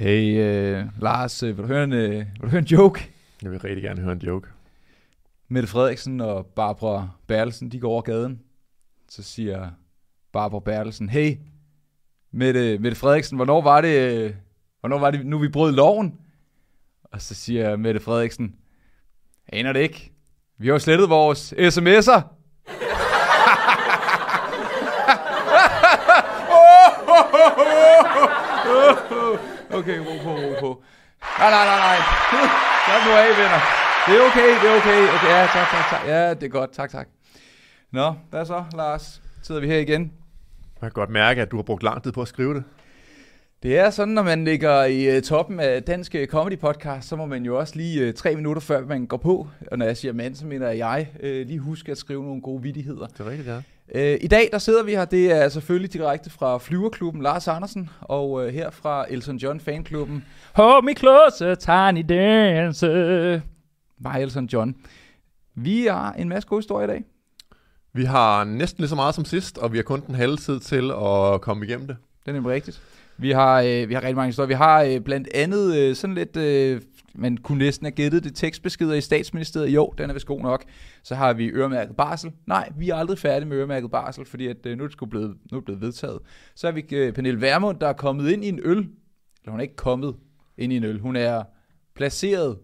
Hey, øh, Lars, øh, vil, du høre en, øh, vil du høre en joke? Jeg vil rigtig gerne høre en joke. Mette Frederiksen og Barbara Bertelsen, de går over gaden. Så siger Barbara Bertelsen, hey, Mette, Mette Frederiksen, hvornår var det, øh, hvornår var det nu vi brød loven? Og så siger Mette Frederiksen, aner det ikke. Vi har jo slettet vores sms'er. Okay, ro på, ro på. Nej, nej, nej, nej. Slap nu af, venner. Det er okay, det er okay. okay. Ja, tak, tak, tak. Ja, det er godt. Tak, tak. Nå, hvad så, Lars? Sidder vi her igen. Jeg kan godt mærke, at du har brugt lang tid på at skrive det. Det er sådan, når man ligger i uh, toppen af dansk øh, comedy podcast, så må man jo også lige uh, tre minutter før man går på, og når jeg siger mand, så mener jeg, uh, lige huske at skrive nogle gode vittigheder. Det er rigtigt, ja. Uh, I dag, der sidder vi her, det er selvfølgelig direkte fra Flyverklubben Lars Andersen, og uh, her fra Elton John Fanklubben, Hold me closer, tiny dance. Var Elton John. Vi har en masse gode historier i dag. Vi har næsten lige så meget som sidst, og vi har kun den halve tid til at komme igennem det. Det er nemlig rigtigt. Vi har, øh, vi har rigtig mange historier. Vi har øh, blandt andet øh, sådan lidt, øh, man kunne næsten have gættet det, tekstbeskeder i statsministeriet. Jo, den er vist god nok. Så har vi øremærket barsel. Nej, vi er aldrig færdige med øremærket barsel, fordi at, øh, nu er det sgu blevet, nu er det blevet vedtaget. Så har vi øh, Pernille Vermund, der er kommet ind i en øl. Eller hun er ikke kommet ind i en øl. Hun er placeret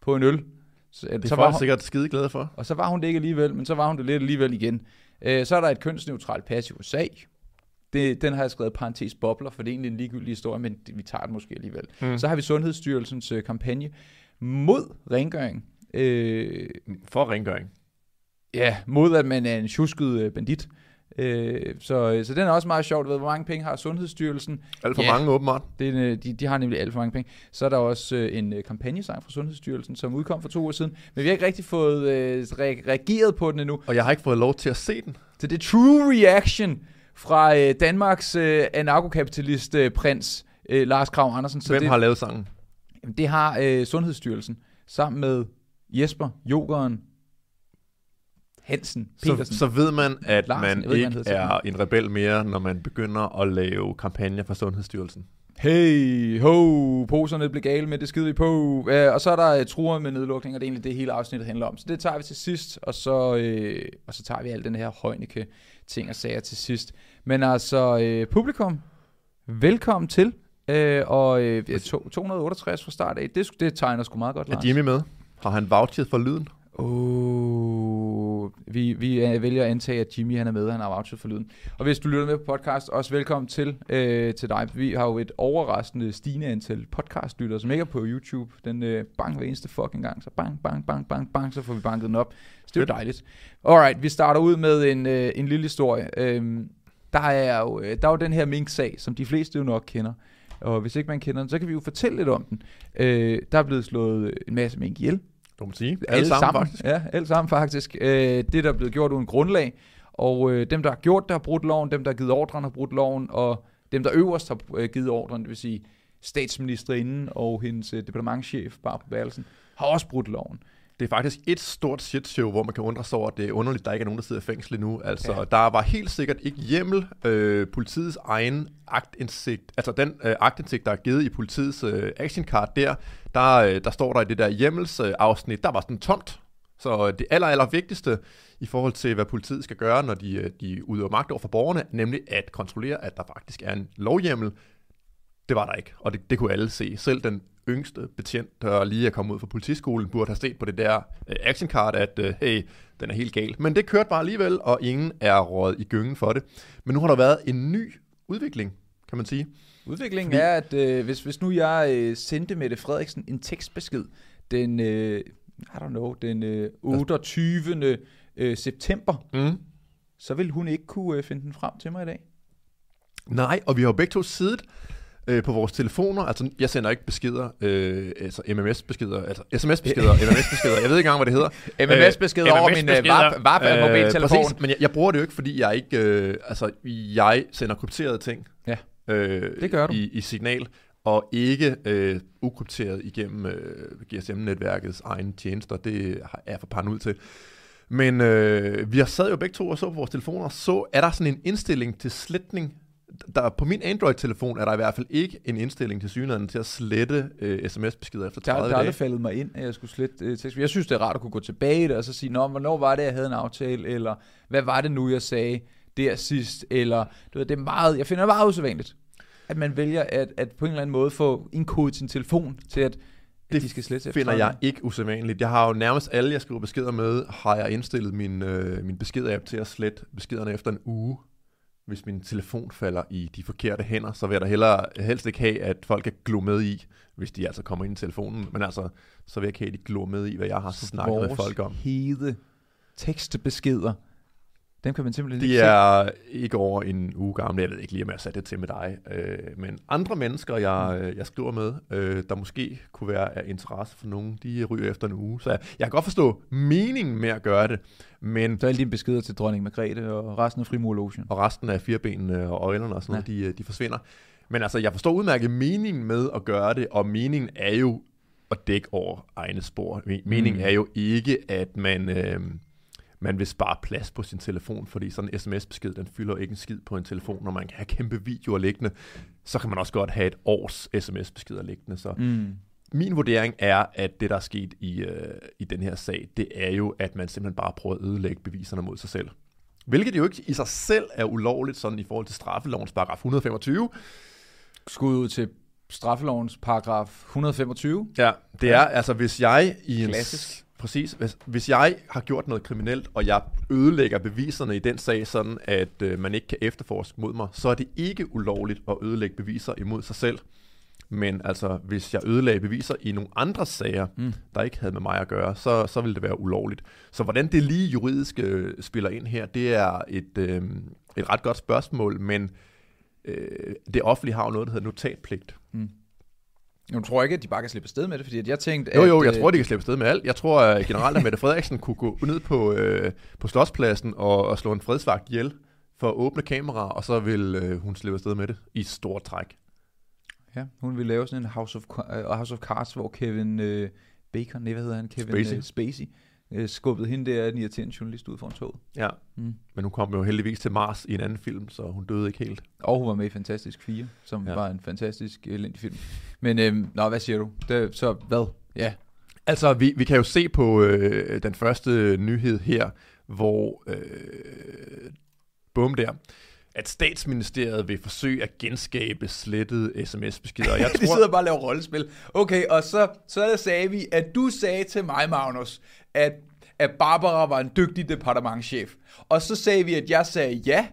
på en øl. Så, Det er så folk hun, sikkert skide glade for. og så var hun det ikke alligevel, men så var hun det lidt alligevel igen. Øh, så er der et kønsneutralt pas i USA. Det, den har jeg skrevet parentes bobler, for det er egentlig en ligegyldig historie, men vi tager den måske alligevel. Mm. Så har vi Sundhedsstyrelsens øh, kampagne mod rengøring. Øh, For rengøring. ja, mod at man er en tjusket øh, bandit. Øh, så, så den er også meget sjovt. Ved, hvor mange penge har Sundhedsstyrelsen? Alt for Ja. mange åbenbart. Det, øh, de, de har nemlig alt for mange penge. Så er der også øh, en øh, kampagnesang fra Sundhedsstyrelsen, som udkom for to år siden. Men vi har ikke rigtig fået øh, re- reageret på den endnu. Og jeg har ikke fået lov til at se den. Så det er true reaction fra øh, Danmarks øh, anarkokapitalist øh, prins øh, Lars Krav Andersen. Så Hvem det, har lavet sangen? Jamen, det har øh, Sundhedsstyrelsen sammen med Jesper, Jokeren, Hansen, Petersen. Så, så ved man, at Larsen, man ved ikke, er en rebel mere, når man begynder at lave kampagner for Sundhedsstyrelsen. Hey, ho, poserne blev gale med det skide vi på. Uh, og så er der uh, truer med nedlukning, og det er egentlig det hele afsnittet handler om. Så det tager vi til sidst, og så, øh, og så tager vi al den her højnike ting og sager til sidst. Men altså, øh, publikum, velkommen til. Øh, og øh, to- 268 fra start af, det, det tegner sgu meget godt, Er Lars. Jimmy med? Har han vouchet for lyden? Oh, vi, vi øh, vælger at antage, at Jimmy han er med, han har vouchet for lyden. Og hvis du lytter med på podcast, også velkommen til, øh, til dig. Vi har jo et overraskende stigende antal podcastlyttere, som ikke er på YouTube. Den øh, bang hver eneste fucking gang, så bang, bang, bang, bang, bang, så får vi banket den op. Så det er jo dejligt. Alright, vi starter ud med en, øh, en lille historie. Øhm, der, er jo, øh, der er jo den her mink-sag, som de fleste jo nok kender. Og hvis ikke man kender den, så kan vi jo fortælle lidt om den. Øh, der er blevet slået en masse mink ihjel. Du må sige. Alle, sammen, faktisk. Ja, alle sammen faktisk. Øh, det der er blevet gjort uden grundlag. Og øh, dem, der har gjort det, har brudt loven. Dem, der har givet ordren, har brudt loven. Og dem, der øverst har øh, givet ordren, det vil sige statsministerinden og hendes øh, departementchef, Barbara Bertelsen, har også brudt loven. Det er faktisk et stort shitshow, hvor man kan undre sig over, at det er underligt, at der ikke er nogen, der sidder i fængsel endnu. Altså, Ja. der var helt sikkert ikke hjemmel øh, politiets egen aktindsigt, altså den øh, aktindsigt, der er givet i politiets øh, action card der, der, øh, der står der i det der hjemmelsafsnit, øh, afsnit, der var sådan tomt. Så det aller, aller vigtigste i forhold til, hvad politiet skal gøre, når de, øh, de udøver magt over for borgerne, nemlig at kontrollere, at der faktisk er en lovhjemmel, det var der ikke, og det, det kunne alle se. Selv den yngste betjent, der lige er kommet ud fra politiskolen, burde have set på det der øh, action card, at øh, hey, den er helt gal. Men det kørte bare alligevel, og ingen er råd i gyngen for det. Men nu har der været en ny udvikling, kan man sige. Udviklingen Fordi- er, at øh, hvis, hvis nu jeg øh, sendte Mette Frederiksen en tekstbesked den, øh, I don't know, den øh, 28. Øh, september, Mm. så vil hun ikke kunne øh, finde den frem til mig i dag. Nej, og vi har jo begge to siddet øh, på vores telefoner. Altså, jeg sender ikke beskeder, øh, altså MMS-beskeder, altså SMS-beskeder, MMS-beskeder. Jeg ved ikke engang, hvad det hedder. MMS-beskeder over min øh, VAP, øh, mobiltelefon. præcis, men jeg, jeg bruger det jo ikke, fordi jeg ikke, øh, altså, jeg sender krypterede ting. Ja, øh, det gør du. I, i signal, og ikke øh, ukrypteret igennem øh, GSM-netværkets egne tjenester. Det er jeg for paranoid til. Men øh, vi har sad jo begge to og så på vores telefoner, så er der sådan en indstilling til sletning der, på min Android-telefon er der i hvert fald ikke en indstilling til synligheden til at slette øh, sms-beskeder efter Der, 30 der er dage. aldrig faldet mig ind, at jeg skulle slette øh, tekst. Jeg synes, det er rart at kunne gå tilbage i det, og så sige, Nå, hvornår var det, jeg havde en aftale, eller hvad var det nu, jeg sagde der sidst, eller du ved, det er meget, jeg finder det meget usædvanligt, at man vælger at, at på en eller anden måde få indkodet sin telefon til, at, Det de skal slette finder jeg ikke usædvanligt. Jeg har jo nærmest alle, jeg skriver beskeder med, har jeg indstillet min, øh, min besked-app til at slette beskederne efter en uge. Hvis min telefon falder i de forkerte hænder, så vil jeg da hellere, helst ikke have, at folk kan glo med i, hvis de altså kommer ind i telefonen. Men altså, så vil jeg ikke have, at de glor med i, hvad jeg har snakket med folk om. hede tekstbeskeder. Dem kan man simpelthen De ikke se. er ikke over en uge gamle. Jeg ved ikke lige, om jeg satte det til med dig. Øh, men andre mennesker, jeg, øh, jeg skriver med, øh, der måske kunne være af interesse for nogen, de ryger efter en uge. Så jeg, jeg kan godt forstå meningen med at gøre det, men Så alle dine beskeder til dronning Margrethe og resten af Frimurlogen. og resten af firebenene og øjlerne og sådan noget, de, øh, de forsvinder. Men altså, jeg forstår udmærket meningen med at gøre det, og meningen er jo at dække over egne spor. Me- Meningen Mm. er jo ikke, at man, øh, man vil spare plads på sin telefon, fordi sådan en sms-besked, den fylder ikke en skid på en telefon, når man kan have kæmpe videoer liggende, så kan man også godt have et års sms-beskeder liggende. Så Mm. min vurdering er, at det, der er sket i, øh, i den her sag, det er jo, at man simpelthen bare prøver at ødelægge beviserne mod sig selv. Hvilket jo ikke i sig selv er ulovligt, sådan i forhold til straffelovens paragraf 125. Skud ud til straffelovens paragraf 125. Ja, det er altså, hvis jeg i en... Klassisk. Præcis. Hvis, hvis jeg har gjort noget kriminelt, og jeg ødelægger beviserne i den sag, sådan at øh, man ikke kan efterforske mod mig, så er det ikke ulovligt at ødelægge beviser imod sig selv. Men altså, hvis jeg ødelagde beviser i nogle andre sager, Mm. der ikke havde med mig at gøre, så, så ville det være ulovligt. Så hvordan det lige juridisk øh, spiller ind her, det er et, øh, et ret godt spørgsmål, men øh, det offentlige har jo noget, der hedder notatpligt. Jeg tror ikke, at de bare kan slippe afsted med det, fordi at jeg tænkte, Jo, at, jo, jeg øh, tror, de kan slippe afsted med alt. Jeg tror at generelt, at Mette Frederiksen kunne gå ned på, øh, på slotspladsen og, og slå en fredsvagt ihjel for at åbne kameraer, og så vil øh, hun slippe afsted med det i stort træk. Ja, hun vil lave sådan en House of, uh, House of Cards, hvor Kevin uh, Bacon, nej, hvad hedder han? Kevin Spacey. Uh, Spacey uh, skubbede hende der, den irriterende journalist, ud foran toget. Ja, Mm. men hun kom jo heldigvis til Mars i en anden film, så hun døde ikke helt. Og hun var med i Fantastisk 4, som Ja. var en fantastisk elendig film. Men, øhm, nå, hvad siger du? Det, så hvad? Ja. Altså, vi, vi kan jo se på øh, den første nyhed her, hvor, øh, bum der, at statsministeriet vil forsøge at genskabe slettede sms-beskeder. Jeg tror, sidder bare og laver rollespil. Okay, og så, så sagde vi, at du sagde til mig, Magnus, at, at Barbara var en dygtig departementchef. Og så sagde vi, at jeg sagde ja,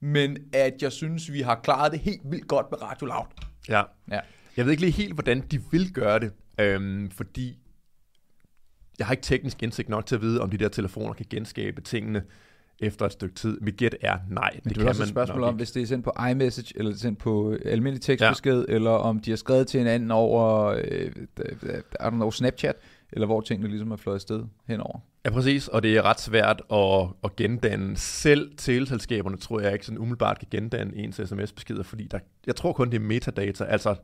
men at jeg synes, vi har klaret det helt vildt godt med Radio Loud. ja, Ja. Jeg ved ikke lige helt, hvordan de vil gøre det, øhm, fordi jeg har ikke teknisk indsigt nok til at vide, om de der telefoner kan genskabe tingene efter et stykke tid. Mit gæt er nej, Men det, det, er også et spørgsmål om, ikke. hvis det er sendt på iMessage, eller er sendt på almindelig tekstbesked, ja. eller om de har skrevet til hinanden over, øh, I don't know, Snapchat, eller hvor tingene ligesom er fløjet afsted henover. Ja, præcis, og det er ret svært at, at gendanne. Selv teleselskaberne tror jeg ikke sådan umiddelbart kan gendanne ens sms-beskeder, fordi der, jeg tror kun, det er metadata, altså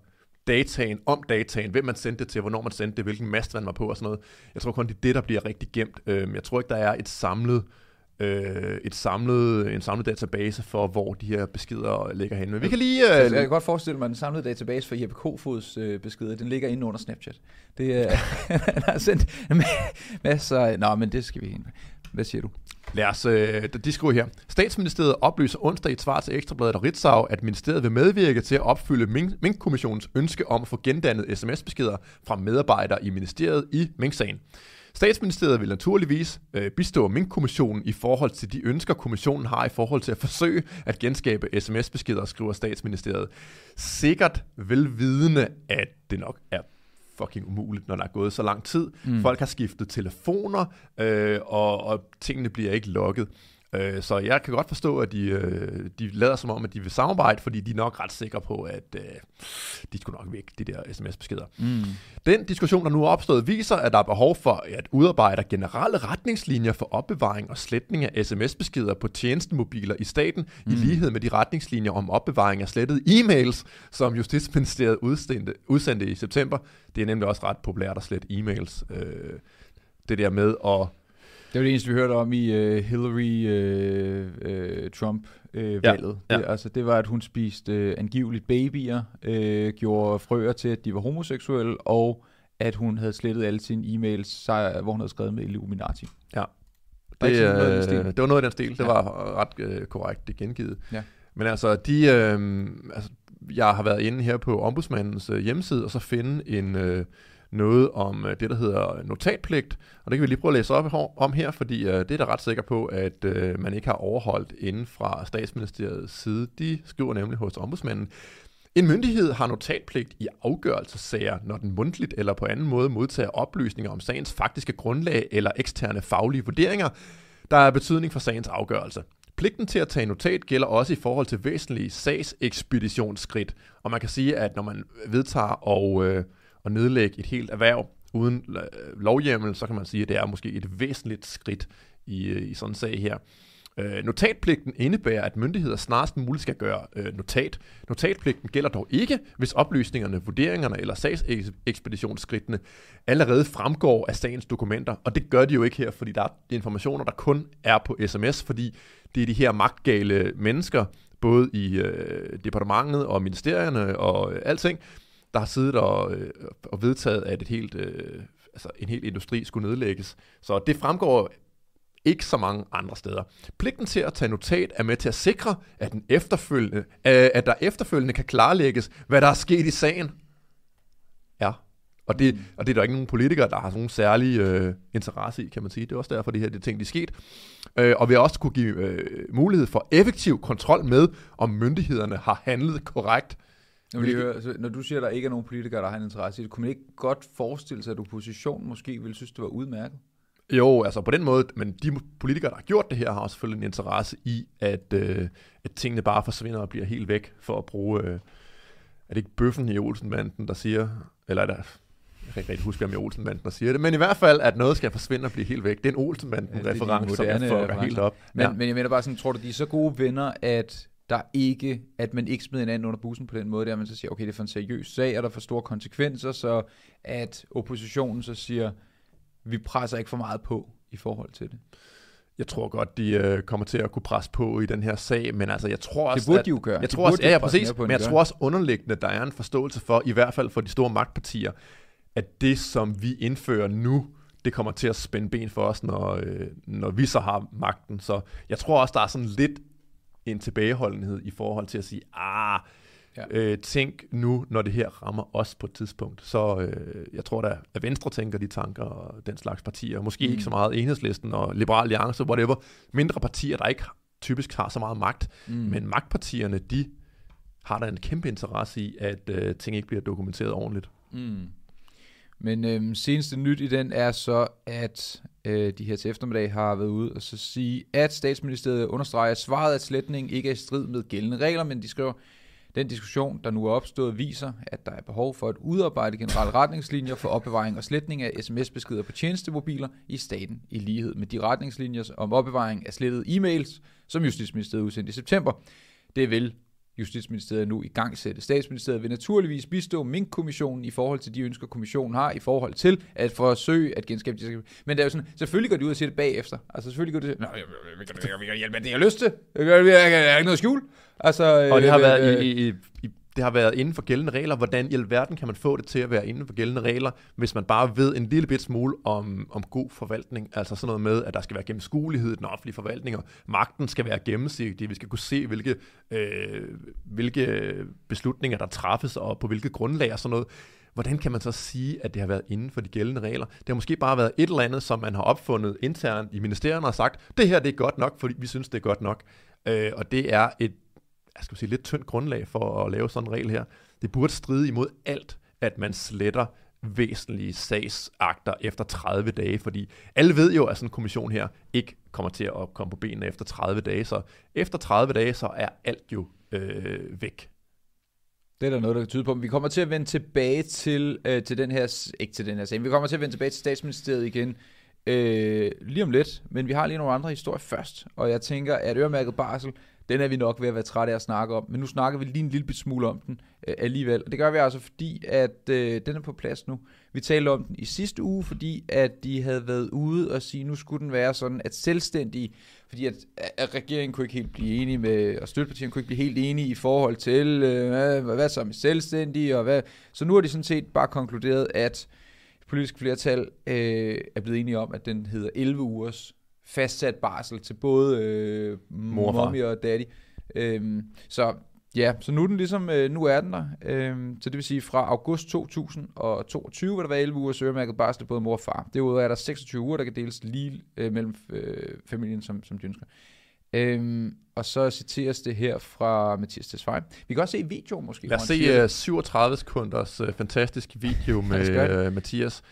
dataen om dataen, hvem man sendte det til, hvornår man sendte det, hvilken mast man var på og sådan noget. Jeg tror kun, det er det, der bliver rigtig gemt. Øhm, Jeg tror ikke, der er et samlet, øh, et samlet, en samlet database for, hvor de her beskeder ligger henne. Men vi kan lige... Øh, jeg kan godt forestille mig, at den samlede database for Jeppe Kofods øh, beskeder, den ligger inde under Snapchat. Det er, han har sendt masser Nå, men det skal vi ind. Hvad siger du? Lad os, øh, de skriver her. Statsministeriet oplyser onsdag i et svar til Ekstrabladet og Ritzau, at ministeriet vil medvirke til at opfylde Mink- Mink-kommissionens ønske om at få gendannet sms-beskeder fra medarbejdere i ministeriet i Mink-sagen. Statsministeriet vil naturligvis øh, bistå Mink-kommissionen i forhold til de ønsker, kommissionen har i forhold til at forsøge at genskabe sms-beskeder, skriver statsministeriet. Sikkert velvidende, at det nok er fucking umuligt, når der er gået så lang tid. Mm. Folk har skiftet telefoner, øh, og, og tingene bliver ikke logget. Øh, så jeg kan godt forstå, at de, øh, de lader som om, at de vil samarbejde, fordi de er nok ret sikre på, at øh, de skulle nok væk, de der sms-beskeder. Mm. Den diskussion, der nu er opstået, viser, at der er behov for at udarbejde generelle retningslinjer for opbevaring og sletning af sms-beskeder på tjenestemobiler i staten, mm. i lighed med de retningslinjer om opbevaring af slettede e-mails, som Justitsministeriet udsendte, udsendte i september. Det er nemlig også ret populært at slette e-mails. Øh, det der med at Det var det eneste, vi hørte om i uh, Hillary-Trump-valget. Uh, uh, uh, ja, ja. Det, altså, det var, at hun spiste uh, angiveligt babyer, uh, gjorde frøer til, at de var homoseksuelle, og at hun havde slettet alle sine e-mails, hvor hun havde skrevet med Illuminati. Ja, det, det, øh, det var noget af den stil. Det ja. var ret øh, korrekt det gengivet. Ja. Men altså, de, øh, altså, jeg har været inde her på ombudsmandens øh, hjemmeside, og så finde en... Øh, noget om øh, det, der hedder notatpligt, og det kan vi lige prøve at læse op om her, fordi øh, det er da ret sikker på, at øh, man ikke har overholdt inden fra statsministeriets side. De skriver nemlig hos ombudsmanden, en myndighed har notatpligt i afgørelsessager, når den mundtligt eller på anden måde modtager oplysninger om sagens faktiske grundlag eller eksterne faglige vurderinger, der er betydning for sagens afgørelse. Pligten til at tage notat gælder også i forhold til væsentlige sagsekspeditionsskridt, og man kan sige, at når man vedtager og, øh, at nedlægge et helt erhverv uden øh, lovhjemmel, så kan man sige, at det er måske et væsentligt skridt i, øh, i sådan en sag her. Øh, notatpligten indebærer, at myndigheder snarest muligt skal gøre øh, notat. Notatpligten gælder dog ikke, hvis oplysningerne, vurderingerne eller sagsekspeditionsskridtene allerede fremgår af sagens dokumenter, og det gør de jo ikke her, fordi der er informationer, der kun er på sms, fordi det er de her magtgale mennesker, både i øh, departementet og ministerierne og øh, alting, der har siddet og, øh, og vedtaget, at et helt, øh, altså en hel industri skulle nedlægges. Så det fremgår ikke så mange andre steder. Pligten til at tage notat er med til at sikre, at, den efterfølgende, øh, at der efterfølgende kan klarlægges, hvad der er sket i sagen. Ja, og det, og det er der ikke nogen politikere, der har nogen særlig øh, interesse i, kan man sige. Det er også derfor, det her det ting, de er sket. Øh, og vi har også kunne give øh, mulighed for effektiv kontrol med, om myndighederne har handlet korrekt. Jeg vil høre, altså, når du siger, at der ikke er nogen politikere, der har en interesse i det, kunne man ikke godt forestille sig, at oppositionen måske ville synes, det var udmærket? Jo, altså på den måde, men de politikere, der har gjort det her, har også selvfølgelig en interesse i, at, øh, at tingene bare forsvinder og bliver helt væk, for at bruge, øh, er det ikke bøffen i Olsenbanden, der siger, eller er der, jeg kan ikke rigtig huske, om i Olsenbanden, der siger det, men i hvert fald, at noget skal forsvinde og blive helt væk. Det er en Olsenbanden-reference, ja, som jeg får helt op. Men, ja. men jeg mener bare sådan, tror du, de er så gode venner, at der ikke, at man ikke smider hinanden under bussen på den måde, der man så siger, okay, det er for en seriøs sag, og der får store konsekvenser, så at oppositionen så siger, vi presser ikke for meget på i forhold til det. Jeg tror godt, de øh, kommer til at kunne presse på i den her sag, men altså, jeg tror også... Det burde at, de jo gøre. Jeg tror også, ja, ja, præcis, men jeg tror også underliggende, der er en forståelse for, i hvert fald for de store magtpartier, at det, som vi indfører nu, det kommer til at spænde ben for os, når, øh, når vi så har magten. Så jeg tror også, der er sådan lidt en tilbageholdenhed i forhold til at sige, ah, Ja. Øh, tænk nu, når det her rammer os på et tidspunkt. Så øh, jeg tror da, at Venstre tænker de tanker og den slags partier. Måske mm. ikke så meget Enhedslisten og Liberal Alliance, whatever. Mindre partier, der ikke typisk har så meget magt. Mm. Men magtpartierne, de har da en kæmpe interesse i, at øh, ting ikke bliver dokumenteret ordentligt. Mm. Men øh, seneste nyt i den er så, at øh, de her til eftermiddag har været ude og så sige, at statsministeriet understreger, at svaret af sletning ikke er i strid med gældende regler, men de skriver, den diskussion, der nu er opstået, viser, at der er behov for at udarbejde generelle retningslinjer for opbevaring og sletning af sms-beskeder på tjenestemobiler i staten, i lighed med de retningslinjer om opbevaring af slettede e-mails, som Justitsministeriet udsendte i september. Det vil Justitsministeriet nu i gang sætte. Statsministeriet vil naturligvis bistå Mink-kommissionen i forhold til de ønsker, kommissionen har i forhold til at forsøge at genskabe de Men det er jo sådan, selvfølgelig går de ud og siger det bagefter. Altså selvfølgelig går de Nå, vi kan, vi kan hjælpe med det, jeg har lyst til. Jeg har ikke noget skjul. Altså, og det har øh, været i, i, i det har været inden for gældende regler. Hvordan i alverden kan man få det til at være inden for gældende regler, hvis man bare ved en lille bit smule om, om god forvaltning? Altså sådan noget med, at der skal være gennemskuelighed i den offentlige forvaltning, og magten skal være gennemsigtig. Vi skal kunne se, hvilke, øh, hvilke beslutninger, der træffes, og på hvilket grundlag og sådan noget. Hvordan kan man så sige, at det har været inden for de gældende regler? Det har måske bare været et eller andet, som man har opfundet internt i ministerierne og sagt, det her det er godt nok, fordi vi synes, det er godt nok. Øh, og det er et jeg skal sige, lidt tyndt grundlag for at lave sådan en regel her. Det burde stride imod alt, at man sletter væsentlige sagsakter efter 30 dage, fordi alle ved jo, at sådan en kommission her ikke kommer til at komme på benene efter 30 dage, så efter 30 dage, så er alt jo øh, væk. Det er der noget, der kan tyde på. Men vi kommer til at vende tilbage til, øh, til den her, ikke til den her sag, vi kommer til at vende tilbage til statsministeriet igen øh, lige om lidt, men vi har lige nogle andre historier først, og jeg tænker, at øremærket barsel, den er vi nok ved at være trætte af at snakke om, men nu snakker vi lige en lille smule om den øh, alligevel. Og det gør vi altså, fordi at øh, den er på plads nu. Vi talte om den i sidste uge, fordi at de havde været ude og sige, nu skulle den være sådan, at selvstændige, fordi at, at regeringen kunne ikke helt blive enige med, og støttepartierne kunne ikke blive helt enige i forhold til, øh, hvad, hvad så med selvstændige, og hvad. Så nu har de sådan set bare konkluderet, at politisk flertal øh, er blevet enige om, at den hedder 11 ugers fastsat barsel til både øh, Mor og mommy og daddy. Øhm, så ja, så nu er den ligesom, øh, nu er den der. Øhm, så det vil sige, fra august 2022 vil der være 11 ugers øremærket barsel til både mor og far. Derudover er der 26 uger, der kan deles lige øh, mellem øh, familien, som, som de ønsker. Øhm, og så citeres det her fra Mathias Tesfaye. Vi kan også se video måske. Lad os se uh, det. 37 sekunders uh, fantastisk video med uh, Mathias,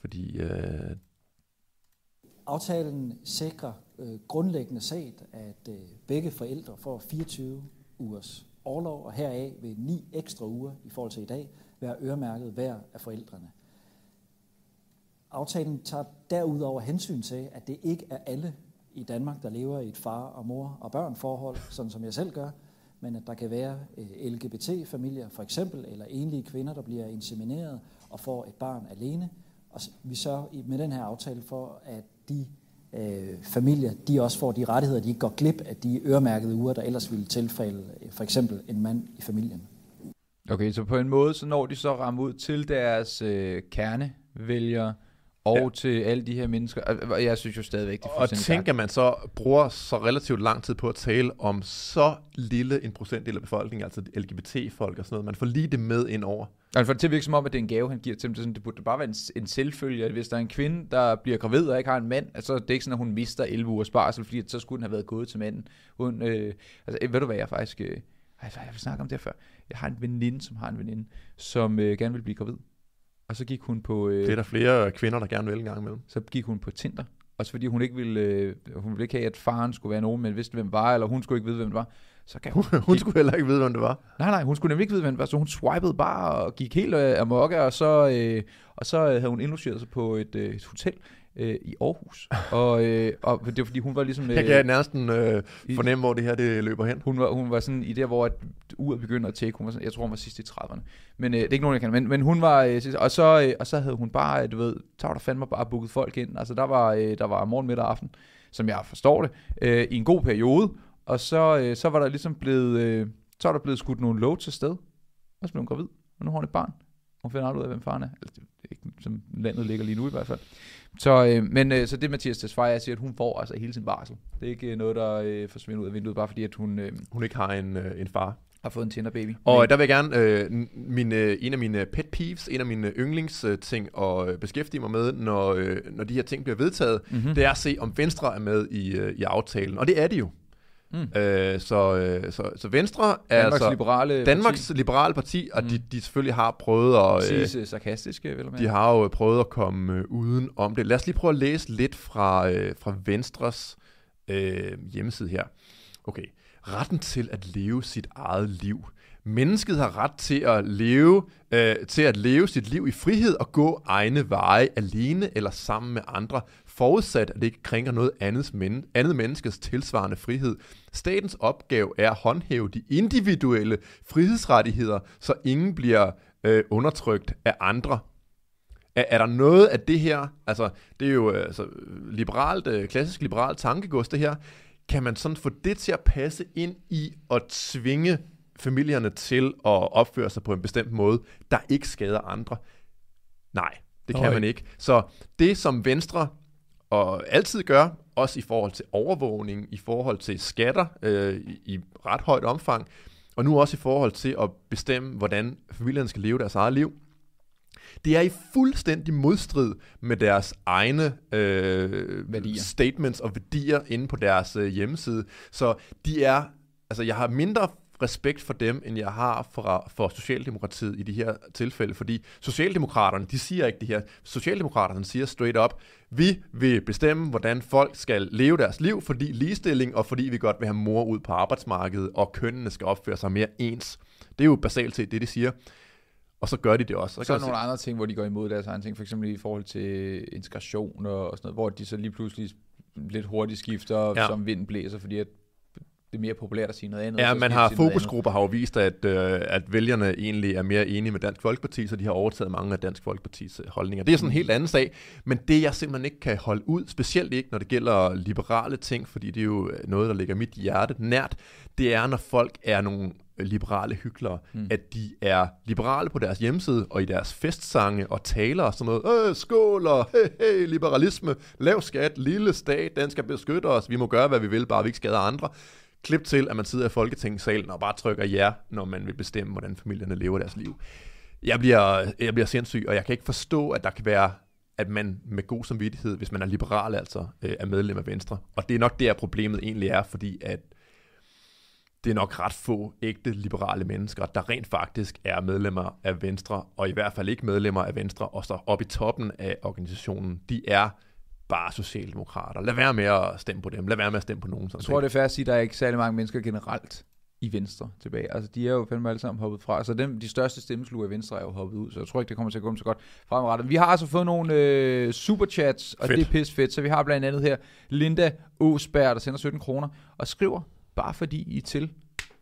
fordi uh, Aftalen sikrer øh, grundlæggende set, at øh, begge forældre får 24 ugers overlov, og heraf vil ni ekstra uger i forhold til i dag være øremærket hver af forældrene. Aftalen tager derudover hensyn til, at det ikke er alle i Danmark, der lever i et far og mor og børn forhold, sådan som jeg selv gør, men at der kan være øh, LGBT-familier for eksempel, eller enlige kvinder, der bliver insemineret og får et barn alene. Og vi sørger med den her aftale for, at de øh, familier, de også får de rettigheder, de ikke går glip af de øremærkede uger, der ellers ville tilfælde øh, for eksempel en mand i familien. Okay, så på en måde, så når de så rammer ud til deres øh, kernevælgere, og Ja. til alle de her mennesker. Og- jeg synes jo stadigvæk, det er og tænk, at man så bruger så relativt lang tid på at tale om så lille en procentdel af befolkningen, altså LGBT-folk og sådan noget. Man får lige det med ind over. Og for det til at virke som om, at det er en gave, han giver til dem. Det, sådan, det burde bare være en, en selvfølge, at hvis der er en kvinde, der bliver gravid og ikke har en mand, altså det er ikke sådan, at hun mister 11 ugers barsel, fordi så skulle den have været gået til manden. Hun, øh, altså, øh, ved du hvad, jeg faktisk... Øh, jeg vil snakke om det før. Jeg har en veninde, som har en veninde, som øh, gerne vil blive gravid. Og så gik hun på... Øh, Det er der flere kvinder, der gerne vil en gang imellem. så gik hun på Tinder. Også fordi hun ikke ville, øh, hun ville ikke have, at faren skulle være nogen, men vidste, hvem var, eller hun skulle ikke vide, hvem det var. Så kan hun, Hun skulle heller ikke vide, hvem det var. nej, nej, hun skulle nemlig ikke vide, hvem det var, så hun swipede bare og gik helt øh, amok, og så, øh, og så øh, havde hun indlogeret sig på et, øh, et hotel øh, i Aarhus. Og, øh, og det var fordi, hun var ligesom... Jeg kan næsten øh, fornemme, hvor det her det løber hen. Hun var, hun var sådan i der, hvor at uret begynder at tække. Hun var sådan, jeg tror, hun var sidst i 30'erne. Men øh, det er ikke nogen, jeg kan. Men, men hun var... Øh, sidst- og, så, øh, og så havde hun bare, øh, du ved, var der fandme bare booket folk ind. Altså der var, øh, der var morgen, middag og aften, som jeg forstår det, øh, i en god periode. Og så, øh, så var der ligesom blevet... Øh, så var der blevet skudt nogle loads til sted. Og så blev hun gravid. Og nu har hun et barn. Hun finder aldrig ud af, hvem faren er. Altså, det er ikke, som landet ligger lige nu i hvert fald. Så, øh, men øh, så det Mathias Tesfaye siger, at hun får altså hele sin barsel. Det er ikke øh, noget, der øh, forsvinder ud af vinduet, bare fordi at hun øh, Hun ikke har en, øh, en far. har fået en Tinder baby. Og der vil jeg gerne, øh, min, øh, en af mine pet peeves, en af mine yndlingsting at øh, beskæftige mig med, når, øh, når de her ting bliver vedtaget, mm-hmm. det er at se, om Venstre er med i, øh, i aftalen. Og det er de jo. Mm. Øh, så, øh, så, så Venstre er Danmarks altså liberale Danmarks liberale parti, og de, Mm. de selvfølgelig har prøvet at... parti. Øh, øh, sarkastiske, vel de har jo prøvet at komme øh, uden om det. Lad os lige prøve at læse lidt fra, øh, fra Venstres øh, hjemmeside her. Okay. Retten til at leve sit eget liv. Mennesket har ret til at leve øh, til at leve sit liv i frihed og gå egne veje alene eller sammen med andre, forudsat at det ikke krænker noget andet, men, andet menneskes tilsvarende frihed. Statens opgave er at håndhæve de individuelle frihedsrettigheder, så ingen bliver øh, undertrykt af andre. Er, er der noget af det her, altså det er jo øh, altså, liberalt, øh, klassisk liberalt tankegods det her, kan man sådan få det til at passe ind i at tvinge familierne til at opføre sig på en bestemt måde, der ikke skader andre? Nej, det kan Nej. man ikke. Så det som Venstre og altid gør, også i forhold til overvågning, i forhold til skatter øh, i, i ret højt omfang, og nu også i forhold til at bestemme, hvordan familierne skal leve deres eget liv, det er i fuldstændig modstrid med deres egne øh, Værdier. statements og værdier inde på deres øh, hjemmeside. Så de er, altså jeg har mindre respekt for dem, end jeg har for, for Socialdemokratiet i de her tilfælde, fordi Socialdemokraterne, de siger ikke det her. Socialdemokraterne siger straight up, vi vil bestemme, hvordan folk skal leve deres liv, fordi ligestilling, og fordi vi godt vil have mor ud på arbejdsmarkedet, og kønnene skal opføre sig mere ens. Det er jo basalt set det, de siger. Og så gør de det også. Så er der nogle andre ting, hvor de går imod deres egen ting, for eksempel i forhold til integration og sådan noget, hvor de så lige pludselig lidt hurtigt skifter, ja. som vinden blæser, fordi at det er mere populært at sige noget andet. Ja, man har fokusgrupper har jo vist, at, øh, at vælgerne egentlig er mere enige med Dansk Folkeparti, så de har overtaget mange af Dansk Folkepartis øh, holdninger. Det er sådan en helt anden sag, men det jeg simpelthen ikke kan holde ud, specielt ikke når det gælder liberale ting, fordi det er jo noget, der ligger mit hjerte nært, det er, når folk er nogle liberale hyklere, mm. at de er liberale på deres hjemmeside og i deres festsange og taler og sådan noget, øh, skål og hey, hey, liberalisme, lav skat, lille stat, den skal beskytte os, vi må gøre, hvad vi vil, bare vi ikke skader andre. Klip til, at man sidder i Folketingssalen og bare trykker ja, når man vil bestemme, hvordan familierne lever deres liv. Jeg bliver, jeg bliver sindssyg, og jeg kan ikke forstå, at der kan være at man med god samvittighed, hvis man er liberal altså, øh, er medlem af Venstre. Og det er nok der, problemet egentlig er, fordi at det er nok ret få ægte liberale mennesker, der rent faktisk er medlemmer af Venstre, og i hvert fald ikke medlemmer af Venstre, og så oppe i toppen af organisationen, de er bare socialdemokrater. Lad være med at stemme på dem. Lad være med at stemme på nogen. Sådan Jeg tror, det er fair at sige, at der er ikke særlig mange mennesker generelt i Venstre tilbage. Altså, de er jo fandme alle sammen hoppet fra. Så dem, de største stemmesluger i Venstre er jo hoppet ud, så jeg tror ikke, det kommer til at gå så godt fremadrettet. Vi har altså fået nogle øh, superchats, og Fedt. det er pisse fedt. Så vi har blandt andet her Linda Åsberg, der sender 17 kroner, og skriver, bare fordi I er til,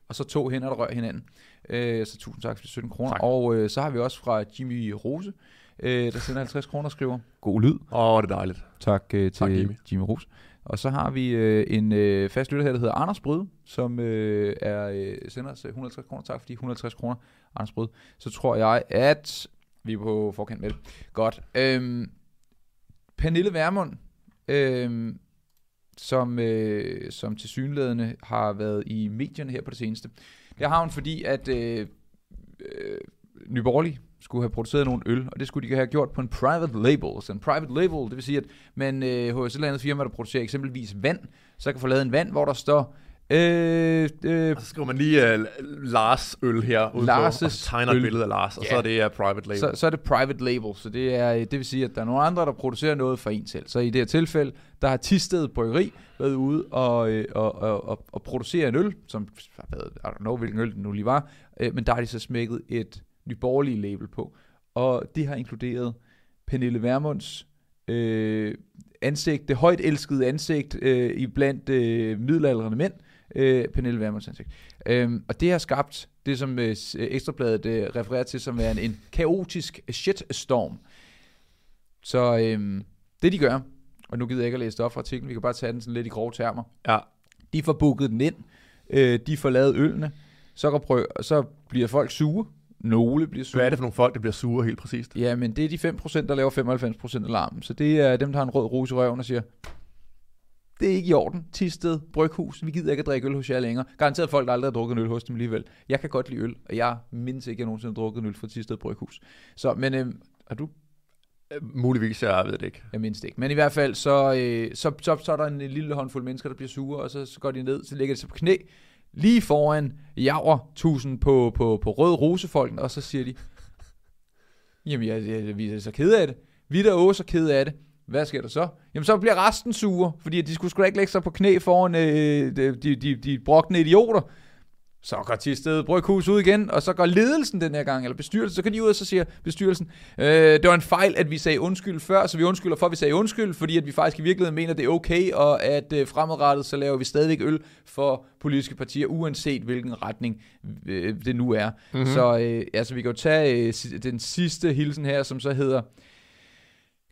og så to hænder, der rører hinanden. Øh, så tusind tak for de 17 kroner. Og øh, så har vi også fra Jimmy Rose, øh, der sender 50 kroner og skriver, god lyd. Åh, oh, det er dejligt. Tak øh, til Tak, Jimmy. Jimmy. Ros. Og så har vi øh, en øh, fast lytter her, der hedder Anders Brød, som øh, er, øh, sender os øh, 150 kroner. Tak for de 150 kroner, Anders Brød. Så tror jeg, at vi er på forkant med det. Godt. Øhm, Pernille Vermund, øhm, som, øh, som til synlædende har været i medierne her på det seneste. Det har hun, fordi at øh, øh, Nyborgerlig skulle have produceret nogle øl, og det skulle de have gjort på en private label. Så en private label, det vil sige, at man øh, hos et eller andet firma, der producerer eksempelvis vand, så kan få lavet en vand, hvor der står øh, øh, Og så skriver man lige uh, Lars øl her ud på, og Lars' tegner et øl. billede af Lars, og Ja. så er det uh, private label. så, så er det private label, så det, er, det vil sige, at der er nogle andre, der producerer noget for en selv. Så i det her tilfælde, der har Tisted Bryggeri været ude og, øh, og, og, og, og producere en øl, som I don't know, hvilken øl den nu lige var, øh, men der har de så smækket et nyborgerlige label på. Og det har inkluderet Pernille Vermunds øh, ansigt, det højt elskede ansigt øh, i blandt øh, middelaldrende mænd, øh, Pernille Vermunds ansigt. Øhm, og det har skabt det, som øh, øh, Ekstrabladet øh, refererer til som en, en kaotisk shitstorm. Så øhm, det de gør, og nu gider jeg ikke at læse det op fra artiklen, vi kan bare tage den sådan lidt i grove termer. Ja. De får booket den ind, øh, de får lavet ølene, så, kan prøve, så bliver folk sure. Nogle bliver sure. Hvad er det for nogle folk, der bliver sure helt præcist? Ja, men det er de 5%, der laver 95% af larmen. Så det er dem, der har en rød rus i røven og siger, det er ikke i orden. Tisted, Bryghus, vi gider ikke at drikke øl hos jer længere. Garanteret folk, der aldrig har drukket en øl hos dem alligevel. Jeg kan godt lide øl, og jeg mindes ikke, at jeg nogensinde har drukket en øl fra Tisted Bryghus. Så, men øhm, har du? Øh, Muligvis, jeg ved det ikke. Jeg mindes det ikke. Men i hvert fald, så, øh, så, så, så er der en lille håndfuld mennesker, der bliver sure, og så, så går de ned, så lægger de sig på knæ, lige foran Javer 1000 på, på, på rød rosefolken, og så siger de, jamen jeg, jeg, vi er så kede af det. Vi der er også er kede af det. Hvad sker der så? Jamen så bliver resten sure, fordi de skulle sgu da ikke lægge sig på knæ foran øh, de, de, de, de brokne idioter. Så går Tisted Bryghus ud igen, og så går ledelsen den her gang, eller bestyrelsen, så kan de ud og så siger bestyrelsen, øh, det var en fejl, at vi sagde undskyld før, så vi undskylder for, at vi sagde undskyld, fordi at vi faktisk i virkeligheden mener, at det er okay, og at øh, fremadrettet, så laver vi stadigvæk øl for politiske partier, uanset hvilken retning øh, det nu er. Mm-hmm. Så øh, altså, vi kan jo tage øh, den sidste hilsen her, som så hedder,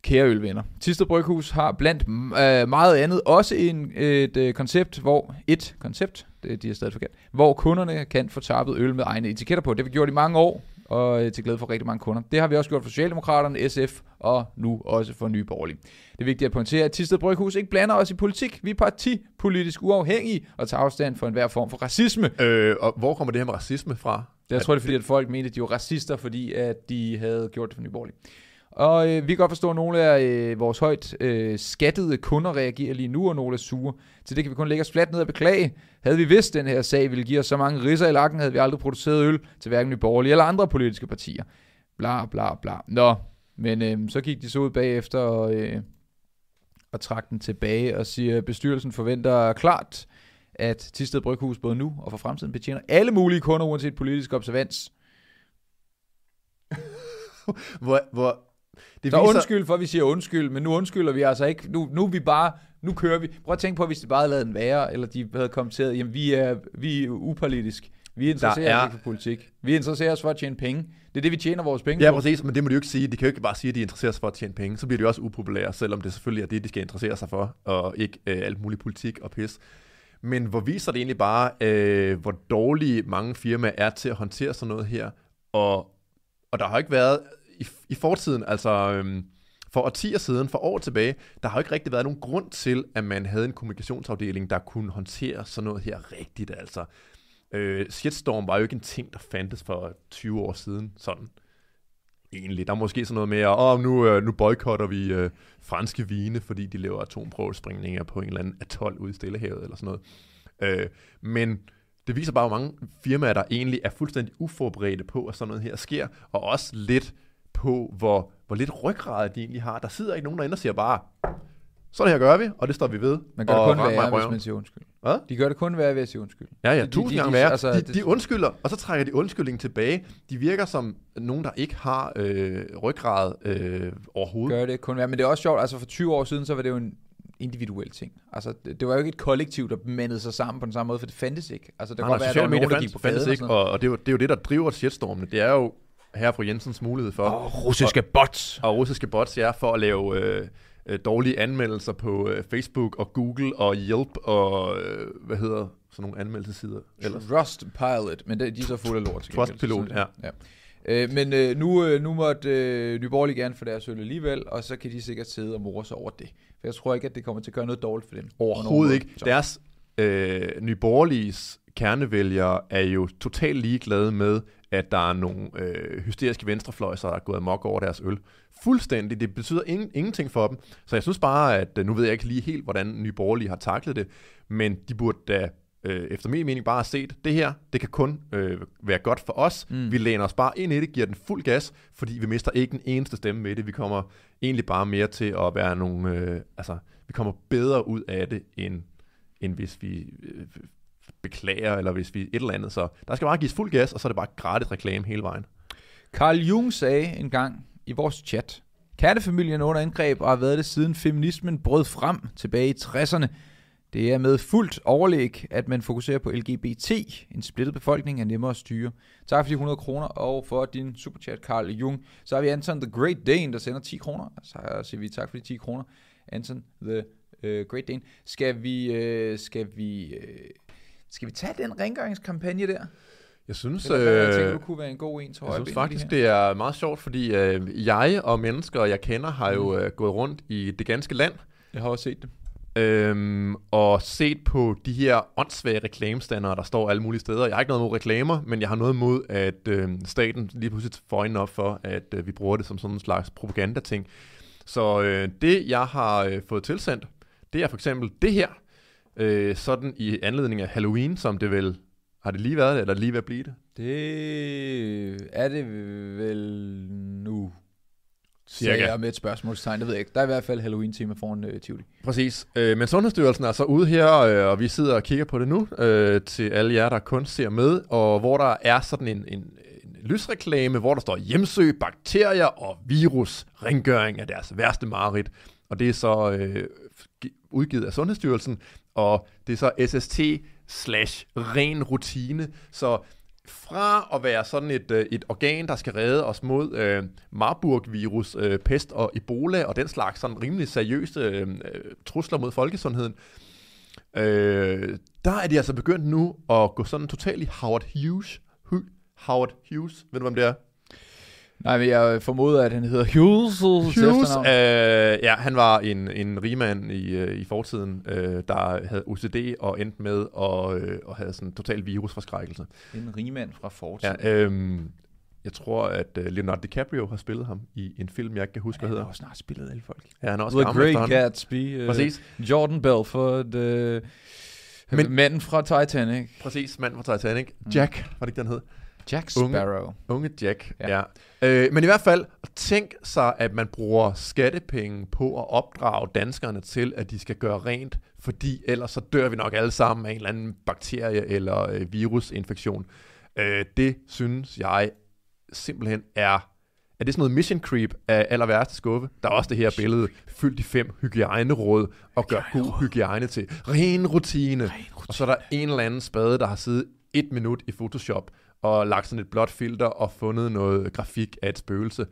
Kære ølvenner, Tisted Bryghus har blandt øh, meget andet også en, et øh, koncept, hvor et koncept, det, de er stadig forkert, hvor kunderne kan få tappet øl med egne etiketter på. Det har vi gjort i mange år, og øh, til glæde for rigtig mange kunder. Det har vi også gjort for Socialdemokraterne, SF og nu også for Nye Borgerlige. Det er vigtigt at pointere, at Tisted Bryghus ikke blander os i politik. Vi er partipolitisk uafhængige og tager afstand for enhver form for racisme. Øh, og hvor kommer det her med racisme fra? Jeg tror, det er fordi, at folk mente, at de var racister, fordi at de havde gjort det for Nye Borgerlige. Og øh, vi kan godt forstå, at nogle af øh, vores højt øh, skattede kunder reagerer lige nu, og nogle er sure. Så det kan vi kun lægge os fladt ned og beklage. Havde vi vidst, at den her sag ville give os så mange risser i lakken, havde vi aldrig produceret øl til hverken Nye Borgerlige eller andre politiske partier. Bla bla bla. Nå, men øh, så gik de så ud bagefter og, øh, og trak den tilbage og siger, at bestyrelsen forventer klart, at Tisted Bryghus både nu og for fremtiden betjener alle mulige kunder, uanset politisk observans. Hvor, hvor det Så undskyld for, at vi siger undskyld, men nu undskylder vi altså ikke. Nu, nu er vi bare nu kører vi. Prøv at tænke på, hvis de bare havde lavet den være, eller de havde kommenteret, jamen vi er, vi er upolitisk. Vi interesserer er- os ikke for politik. Vi interesserer os for at tjene penge. Det er det, vi tjener vores penge Ja, på. præcis, men det må de jo ikke sige. De kan jo ikke bare sige, at de interesserer sig for at tjene penge. Så bliver de også upopulære, selvom det selvfølgelig er det, de skal interessere sig for, og ikke øh, alt muligt politik og pis. Men hvor viser det egentlig bare, øh, hvor dårlige mange firmaer er til at håndtere sådan noget her. Og, og der har ikke været i, i fortiden, altså øhm, for årtier siden, for år tilbage, der har jo ikke rigtig været nogen grund til, at man havde en kommunikationsafdeling, der kunne håndtere sådan noget her rigtigt. Altså, øh, shitstorm var jo ikke en ting, der fandtes for 20 år siden, sådan egentlig. Der er måske sådan noget med, at oh, nu, øh, nu boykotter vi øh, franske vine, fordi de laver atomprøvespringninger på en eller anden atol ude i Stillehavet eller sådan noget. Øh, men det viser bare, hvor mange firmaer, der egentlig er fuldstændig uforberedte på, at sådan noget her sker, og også lidt på, hvor, hvor lidt ryggrad de egentlig har. Der sidder ikke nogen derinde og siger bare, sådan her gør vi, og det står vi ved. Man gør det kun værre, hvis røven." man siger undskyld. Hvad? De gør det kun værre ved at sige undskyld. Ja, ja, De- tusind de- gange de- værre. altså, de, de undskylder, og så trækker de undskyldningen tilbage. De virker som nogen, der ikke har øh, ryggrad øh, overhovedet. Gør det kun værre. Men det er også sjovt, altså for 20 år siden, så var det jo en individuel ting. Altså, det, var jo ikke et kollektiv, der mandede sig sammen på den samme måde, for det fandtes ikke. Altså, det Nej, godt nej, være, at der var nogen, der gik på fandtes ikke, og, og det, er jo, det er jo det, der driver shitstormene. Det er jo her fru Jensens mulighed for, Og russiske bots. og russiske bots, ja, for at lave øh, øh, dårlige anmeldelser på øh, Facebook og Google og Yelp og, øh, hvad hedder sådan nogle anmeldelsesider ellers? Trustpilot, men det, de er så fulde af lort Sådan er det. ja. Øh, men øh, nu, øh, nu måtte øh, Borgerlige gerne få deres øl alligevel, og så kan de sikkert sidde og more sig over det. For jeg tror ikke, at det kommer til at gøre noget dårligt for dem. Overhovedet ikke. Så. Deres øh, nyborgerliges kernevælgere er jo totalt ligeglade med, at der er nogle øh, hysteriske venstrefløjser, der er gået amok over deres øl. Fuldstændig. Det betyder ingen, ingenting for dem. Så jeg synes bare, at øh, nu ved jeg ikke lige helt, hvordan nyborgerlige har taklet det, men de burde da øh, efter min mening bare have set, det her, det kan kun øh, være godt for os. Mm. Vi læner os bare ind i det, giver den fuld gas, fordi vi mister ikke en eneste stemme med det. Vi kommer egentlig bare mere til at være nogle, øh, altså, vi kommer bedre ud af det, end, end hvis vi øh, beklager, eller hvis vi et eller andet. Så der skal bare gives fuld gas, og så er det bare gratis reklame hele vejen. Carl Jung sagde en gang i vores chat, Kattefamilien er under angreb og har været det siden feminismen brød frem tilbage i 60'erne. Det er med fuldt overlæg, at man fokuserer på LGBT. En splittet befolkning er nemmere at styre. Tak for de 100 kroner, og for din superchat, Carl Jung. Så har vi Anton The Great Dane, der sender 10 kroner. Så siger vi tak for de 10 kroner. Anton The uh, Great Dane. Skal vi, uh, skal vi, uh, skal vi tage den rengøringskampagne der? Jeg synes, Det er, jeg tænker, øh, du kunne være en god en til jeg synes faktisk, her. det er meget sjovt, fordi øh, jeg og mennesker, jeg kender, har jo øh, gået rundt i det ganske land, Jeg har også set det. Øhm, og set på de her åndssvage reklamestandere, der står alle mulige steder. Jeg har ikke noget mod reklamer, men jeg har noget mod, at øh, staten lige pludselig får øjnene op for, at øh, vi bruger det som sådan en slags propagandating. Så øh, det, jeg har øh, fået tilsendt, det er for eksempel det her. Øh, sådan i anledning af Halloween, som det vel... Har det lige været det, eller lige ved at blive det? Det er det vel nu. Cirka. Jeg med et spørgsmålstegn, det ved jeg ikke. Der er i hvert fald Halloween-tema foran uh, Tivoli. Præcis. Øh, men Sundhedsstyrelsen er så ude her, øh, og vi sidder og kigger på det nu, øh, til alle jer, der kun ser med, og hvor der er sådan en, en, en lysreklame, hvor der står hjemsøg, bakterier og virus, rengøring af deres værste mareridt. Og det er så øh, gi- udgivet af Sundhedsstyrelsen, og det er så SST slash ren rutine. Så fra at være sådan et, øh, et organ, der skal redde os mod øh, Marburg-virus, øh, pest og Ebola og den slags sådan rimelig seriøse øh, trusler mod folkesundheden, øh, der er de altså begyndt nu at gå sådan totalt i Howard Hughes. Howard Hughes, ved du hvem det er? Nej, men jeg formoder, at han hedder Hughes. Hughes, øh, ja, han var en, en rigmand i, øh, i fortiden, øh, der havde OCD og endte med at, øh, og havde sådan total virusforskrækkelse. En rigmand fra fortiden. Ja, øh, jeg tror, at øh, Leonardo DiCaprio har spillet ham i en film, jeg ikke kan huske, hvad han hedder. har også snart spillet alle folk. Ja, han er også The Great. Gatsby. Uh, Præcis, Jordan Belfort. Uh, Men, manden fra Titanic. præcis, mand fra Titanic. Mm. Jack, var det ikke, den hed? Jack Unge- Sparrow. Unge Jack, Ja. ja. ja. Øh, men i hvert fald, tænk sig, at man bruger skattepenge på at opdrage danskerne til, at de skal gøre rent, fordi ellers så dør vi nok alle sammen af en eller anden bakterie eller øh, virusinfektion. Øh, det synes jeg simpelthen er er det sådan noget mission creep af aller værste skuffe? Der er også det her billede, fyldt de fem hygiejneråd, og gør god hygiejne til ren rutine. ren rutine. Og så er der en eller anden spade, der har siddet et minut i Photoshop, og lagt sådan et blåt filter, og fundet noget grafik af et spøgelse.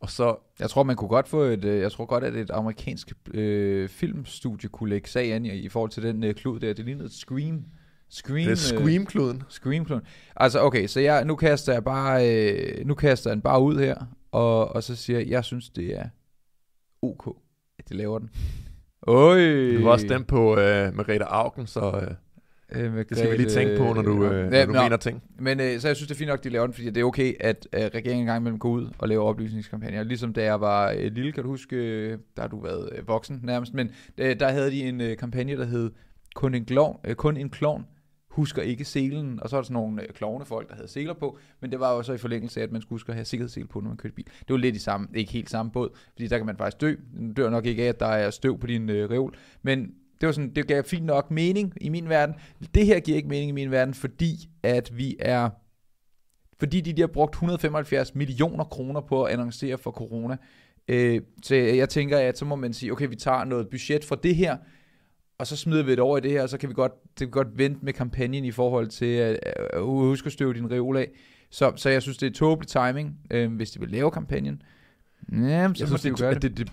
Og så... Jeg tror, man kunne godt få et, øh, jeg tror godt, at et amerikansk øh, filmstudie kunne lægge sag an i, i forhold til den øh, klud der. Det lignede et Scream. Scream, det er Scream-kluden. Øh, Scream-kluden. Altså, okay, så jeg, nu kaster jeg bare, øh, nu kaster jeg den bare ud her, og, og så siger jeg, jeg synes, det er ok, at de laver den. Oj. Du var også den på øh, Merete Augen, så... Øh. Øh, det skal vi lige tænke på, når du, øh, når du mener ting. Men øh, så jeg synes, det er fint nok, at de laver den, fordi det er okay, at øh, regeringen engang imellem går ud og laver oplysningskampagner. Ligesom da jeg var øh, lille, kan du huske, øh, der har du været øh, voksen nærmest, men øh, der havde de en øh, kampagne, der hed Kun en, klovn, øh, kun en klovn husker ikke selen, og så er der sådan nogle øh, klovnefolk, der havde seler på, men det var jo så i forlængelse af, at man skulle huske at have sikkerhedssel på, når man kørte bil. Det var lidt i samme, ikke helt samme båd, fordi der kan man faktisk dø. Du dør nok ikke af, at der er støv på din øh, reol, men det var sådan, det gav fint nok mening i min verden. Det her giver ikke mening i min verden, fordi at vi er fordi de, de har brugt 175 millioner kroner på at annoncere for corona. Øh, så jeg tænker, at så må man sige, okay, vi tager noget budget fra det her, og så smider vi det over i det her, og så kan vi godt, det kan godt vente med kampagnen i forhold til at uh, huske at støve din reol af. Så, så jeg synes, det er tåbelig timing, øh, hvis de vil lave kampagnen. Ja, så jeg synes, de det, det. det, det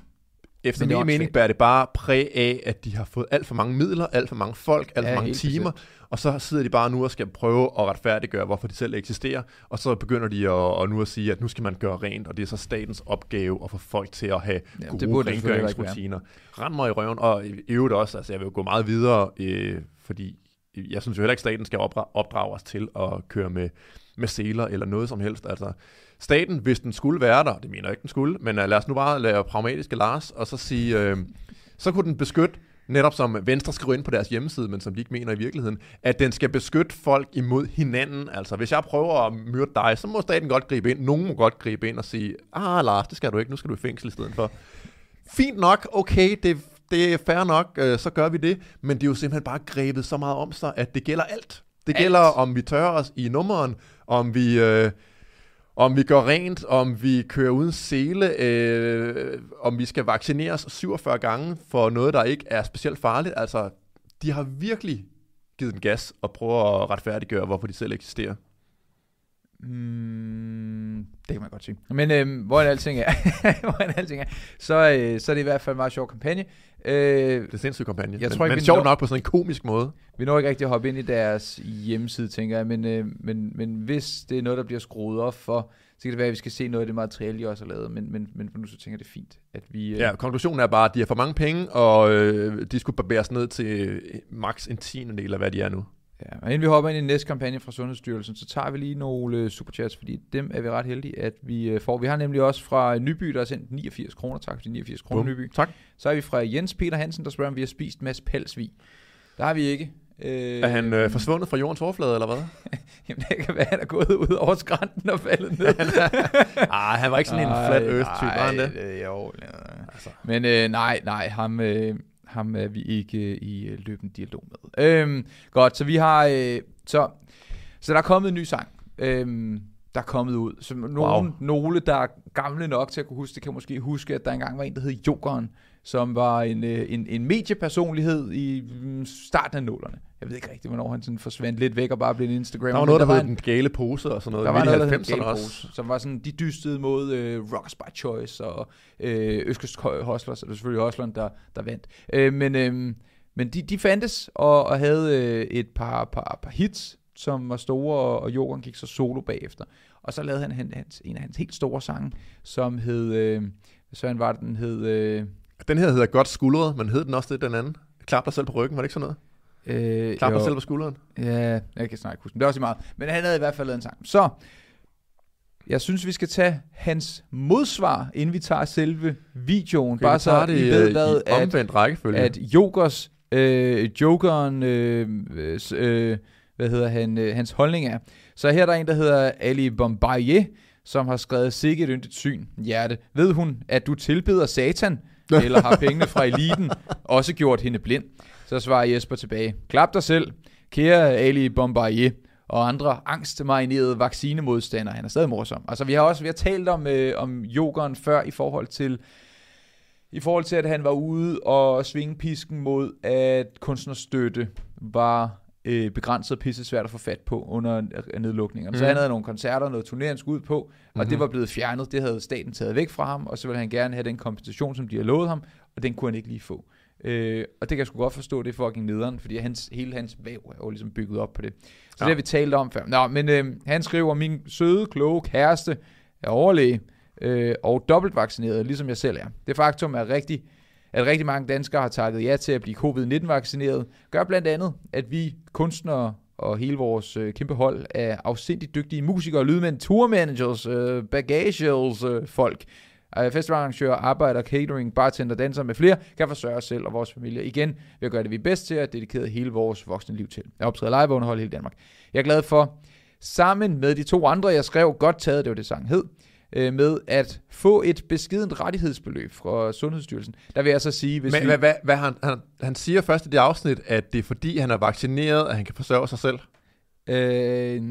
efter min mening bærer det bare præg af, at de har fået alt for mange midler, alt for mange folk, alt ja, for mange timer, bestemt. og så sidder de bare nu og skal prøve at retfærdiggøre, hvorfor de selv eksisterer, og så begynder de at, at nu at sige, at nu skal man gøre rent, og det er så statens opgave at få folk til at have ja, gode det rengøringsrutiner. Rend mig i røven, og i øvrigt også, altså jeg vil gå meget videre, øh, fordi jeg synes jo heller ikke, at staten skal opdrage os til at køre med, med seler eller noget som helst. Altså, staten, hvis den skulle være der, det mener jeg ikke, den skulle, men uh, lad os nu bare lave pragmatiske Lars, og så sige, uh, så kunne den beskytte, netop som Venstre skriver ind på deres hjemmeside, men som de ikke mener i virkeligheden, at den skal beskytte folk imod hinanden. Altså, hvis jeg prøver at myrde dig, så må staten godt gribe ind. Nogen må godt gribe ind og sige, ah Lars, det skal du ikke, nu skal du i fængsel i stedet for. Fint nok, okay, det, det er fair nok, øh, så gør vi det, men det er jo simpelthen bare grebet så meget om sig, at det gælder alt. Det alt. gælder, om vi tør os i nummeren, om vi... Øh, om vi går rent, om vi kører uden sele, øh, om vi skal vaccineres 47 gange for noget, der ikke er specielt farligt. Altså, de har virkelig givet en gas og prøver at retfærdiggøre, hvorfor de selv eksisterer. Mm, det kan man godt sige. Men øh, hvor alting er, hvor alting er så, øh, så er det i hvert fald en meget sjov kampagne. Øh, det er en sindssyg kampagne. Jeg men, tror ikke, men sjovt nok på sådan en komisk måde. Vi når ikke rigtig at hoppe ind i deres hjemmeside, tænker jeg. Men, øh, men, men hvis det er noget, der bliver skruet op for, så kan det være, at vi skal se noget af det materiale, de også har lavet. Men, men, men for nu så tænker jeg, det er fint, at vi... Øh... Ja, konklusionen er bare, at de har for mange penge, og øh, de skulle barberes ned til øh, max en tiende eller hvad de er nu. Ja, og inden vi hopper ind i næste kampagne fra Sundhedsstyrelsen, så tager vi lige nogle øh, superchats, fordi dem er vi ret heldige, at vi øh, får. Vi har nemlig også fra Nyby, der har sendt 89 kroner. Tak for de 89 kroner, Nyby. Tak. Så er vi fra Jens Peter Hansen, der spørger, om vi har spist masse pelsvig. Der har vi ikke. Øh, er han øh, forsvundet fra jordens overflade, eller hvad? Jamen, det kan være, at han er gået ud over skrænten og faldet ned. ah, han var ikke sådan en flat earth-type, var han det? Øh, jo, ja. altså. Men øh, nej, nej, ham... Øh, ham er vi ikke i øh, løbende dialog med. Øhm, godt, så vi har... Øh, så, så der er kommet en ny sang. Øhm, der er kommet ud. Så nogen, wow. nogle, der er gamle nok til at kunne huske det, kan måske huske, at der engang var en, der hed Jokeren, som var en, øh, en, en mediepersonlighed i mm, starten af nullerne. Jeg ved ikke rigtig, hvornår han sådan forsvandt lidt væk og bare blev en Instagram. Der var noget, der, der var en gale pose og sådan noget. Der var noget, der hed gale pose, som var sådan, de dystede mod øh, Rockers by Choice og øh, Østkyst Hustlers, og det var selvfølgelig Hustleren, der, der vandt. Øh, men øh, men de, de fandtes og, og havde øh, et par, par, par hits, som var store, og, og Jorden gik så solo bagefter. Og så lavede han hans, en af hans helt store sange, som hed, øh, så han var den hed... Øh, den her hedder Godt Skuldret, men hed den også det, den anden? Klap dig selv på ryggen, var det ikke sådan noget? Øh, Klap dig selv på skulderen? Ja, jeg kan snart ikke huske det. er også meget. Men han havde i hvert fald lavet en sang. Så, jeg synes, vi skal tage hans modsvar, inden vi tager selve videoen. Okay, Bare så det I ved, hvad, i omvendt rækkefølge. At Jokers, øh, Jokeren, øh, øh, hvad hedder han, øh, hans holdning er. Så her er der en, der hedder Ali Bombardier, som har skrevet sikkert et yndigt syn, hjerte. Ved hun, at du tilbeder satan? eller har pengene fra eliten også gjort hende blind? Så svarer Jesper tilbage. Klap dig selv, kære Ali Bombardier, og andre angstmarinerede vaccinemodstandere. Han er stadig morsom. Altså, vi har også vi har talt om, øh, om jokeren før i forhold til i forhold til, at han var ude og svinge pisken mod, at kunstnerstøtte var øh, begrænset og pisse svært at få fat på under nedlukningen. Mm. Så han havde nogle koncerter, noget turné, han skulle ud på, og mm-hmm. det var blevet fjernet. Det havde staten taget væk fra ham, og så ville han gerne have den kompensation, som de har lovet ham, og den kunne han ikke lige få. Øh, og det kan jeg sgu godt forstå, det er fucking nederen, fordi hans, hele hans væv er jo ligesom bygget op på det. Så ja. det har vi talt om før. Nå, men øh, han skriver, min søde, kloge kæreste er overlæge øh, og dobbelt vaccineret, ligesom jeg selv er. Det faktum er rigtig, at rigtig mange danskere har takket ja til at blive covid-19-vaccineret, gør blandt andet, at vi kunstnere og hele vores øh, kæmpe hold af afsindigt dygtige musikere, lydmænd, tourmanagers, øh, bagagers, øh, folk, øh, festivalarrangører, arbejder, catering, bartender, danser med flere, kan forsørge os selv og vores familie igen ved at gøre det, vi er bedst til at dedikere hele vores voksne liv til. Jeg optræder live og underholder hele Danmark. Jeg er glad for, sammen med de to andre, jeg skrev, godt taget, det var det sang hed, øh, med at få et beskedent rettighedsbeløb fra Sundhedsstyrelsen. Der vil jeg så sige... Hvis Men vi... hvad, hvad, hvad han, han, han siger først i det afsnit, at det er fordi, han er vaccineret, at han kan forsørge sig selv. Øh,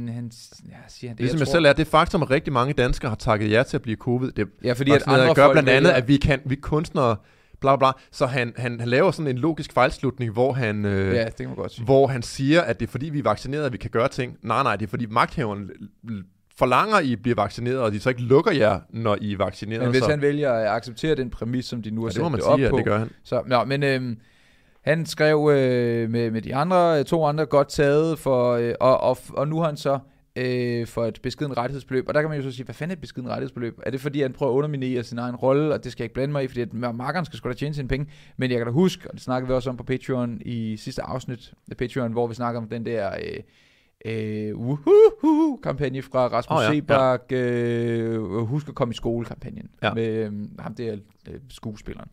han, ja, siger han det, Det, som jeg, jeg selv er, det faktum, at rigtig mange danskere har takket ja til at blive covid. Det Ja, fordi at andre gør blandt andet, at vi kan, vi kunstnere, bla bla. Så han, han, han laver sådan en logisk fejlslutning, hvor han, øh, Ja, det kan man godt sige. hvor han siger, at det er fordi, vi er vaccineret, at vi kan gøre ting. Nej, nej, det er fordi l- forlanger, at I bliver vaccineret, og de så ikke lukker jer, når I er vaccineret. Men hvis så, han vælger at acceptere den præmis, som de nu har ja, sat det op sige, på, det gør han. Så, nå, men øhm, han skrev øh, med, med de andre, to andre godt taget, for, øh, og, og, og nu har han så øh, for et beskeden rettighedsbeløb. Og der kan man jo så sige, hvad fanden er et beskeden rettighedsbeløb? Er det fordi, han prøver at underminere sin egen rolle, og det skal jeg ikke blande mig i, fordi at markeren skal sgu da tjene sine penge. Men jeg kan da huske, og det snakkede vi også om på Patreon i sidste afsnit af Patreon, hvor vi snakker om den der... Øh, øh, uhuhu, kampagne fra Rasmus oh, ja, ja, Sebak, øh, husk at komme i skole-kampagnen Ja. med øh, ham der øh, skuespilleren.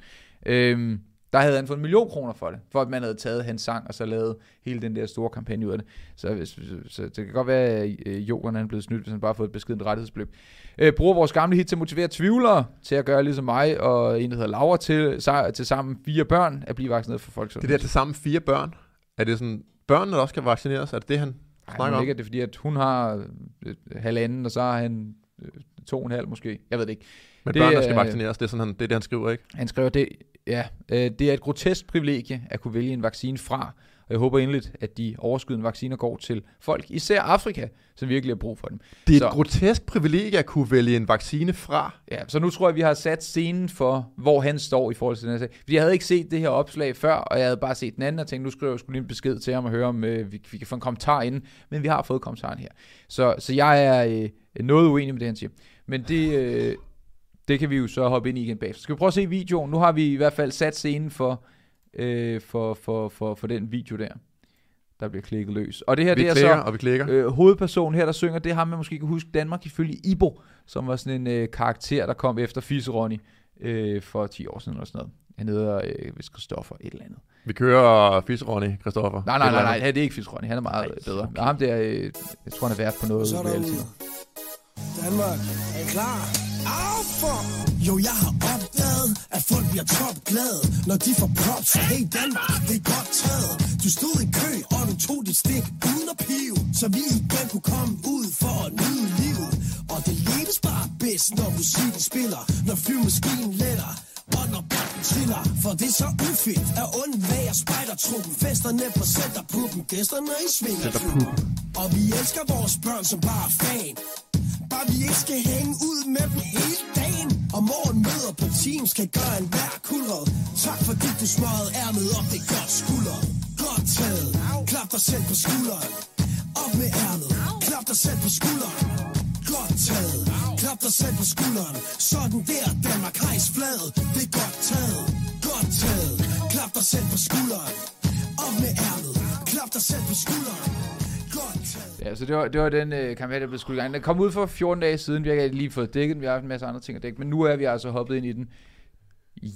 Øh, der havde han fået en million kroner for det, for at man havde taget hans sang og så lavet hele den der store kampagne ud af det. Så, hvis, så det kan godt være, at øh, Jokeren er blevet snydt, hvis han bare har fået et beskedent rettighedsbeløb. Øh, bruger vores gamle hit til at motivere tvivlere til at gøre ligesom mig og en, der hedder Laura, til, til sammen fire børn at blive vaccineret for folk. Det der til sammen fire børn. Er det sådan, børnene der også skal vaccineres? Er det det, han Men om? ikke, det er fordi, at hun har øh, halvanden, og så har han øh, to og en halv måske. Jeg ved det ikke. Men Det børn, der skal er- vaccineres, det er, sådan, han, det, er det, han skriver, ikke? Han skriver, det, ja, øh, det er et grotesk privilegie at kunne vælge en vaccine fra, og jeg håber endelig, at de overskydende vacciner går til folk, især Afrika, som virkelig har brug for dem. Det er Så- et grotesk privilegie at kunne vælge en vaccine fra. Ja, så nu tror jeg, vi har sat scenen for, hvor han står i forhold til den her sag. Fordi jeg havde ikke set det her opslag før, og jeg havde bare set den anden og tænkte, nu skriver jeg skulle lige en besked til ham og høre, om øh, vi, vi kan få en kommentar inden. Men vi har fået kommentaren her. Så, så jeg er øh, noget uenig med det, han siger. Men det, øh, det kan vi jo så hoppe ind i igen bagefter. Skal vi prøve at se videoen? Nu har vi i hvert fald sat scenen for, øh, for, for, for, for den video der, der bliver klikket løs. Og det her, Vi det er klikker, så... og vi klikker. Øh, hovedpersonen her, der synger, det ham, man måske kan huske Danmark ifølge Ibo, som var sådan en øh, karakter, der kom efter Fisse Ronny øh, for 10 år siden eller sådan noget. Han hedder øh, hvis Christoffer et eller andet. Vi kører Fisronny, Christoffer. Nej, nej, nej, nej, det er ikke Fisse Ronny, han er meget Nej, Ej, bedre. okay. Ham der, øh, jeg tror, han er vært på noget Så er der reality. Danmark, er I klar? Au, for! Jo, jeg har opdaget, at folk bliver topglade, når de får props. Hey Danmark, det er godt taget. Du stod i kø, og du tog dit stik uden at pive, så vi igen kunne komme ud for at nyde livet. Og det leves bare bedst, når musikken spiller, når flyvemaskinen letter. Og når bolden triller, for det er så ufedt at undvære spejdertruppen. Festerne på centerpuppen, gæsterne i svingerklubben. Og vi elsker vores børn som bare fan. Bare vi ikke skal hænge ud med dem hele dagen. Og morgen møder på team skal gøre en hver kulret. Tak fordi du smøgede ærmet op, det godt skulder. Godt taget, klap dig selv på skulderen. Op med ærmet, klap dig selv på skulderen. Godt taget, klap dig selv på skulderen. Sådan der, Danmark hejs flaget. Det er godt taget, godt taget Klap dig selv på skulderen. Op med ærmet, klap dig selv på skulderen. Ja, så det var, det var den øh, kampagne, der blev skudt i gang. Den kom ud for 14 dage siden, vi har ikke lige fået dækket den, vi har haft en masse andre ting at dække, men nu er vi altså hoppet ind i den.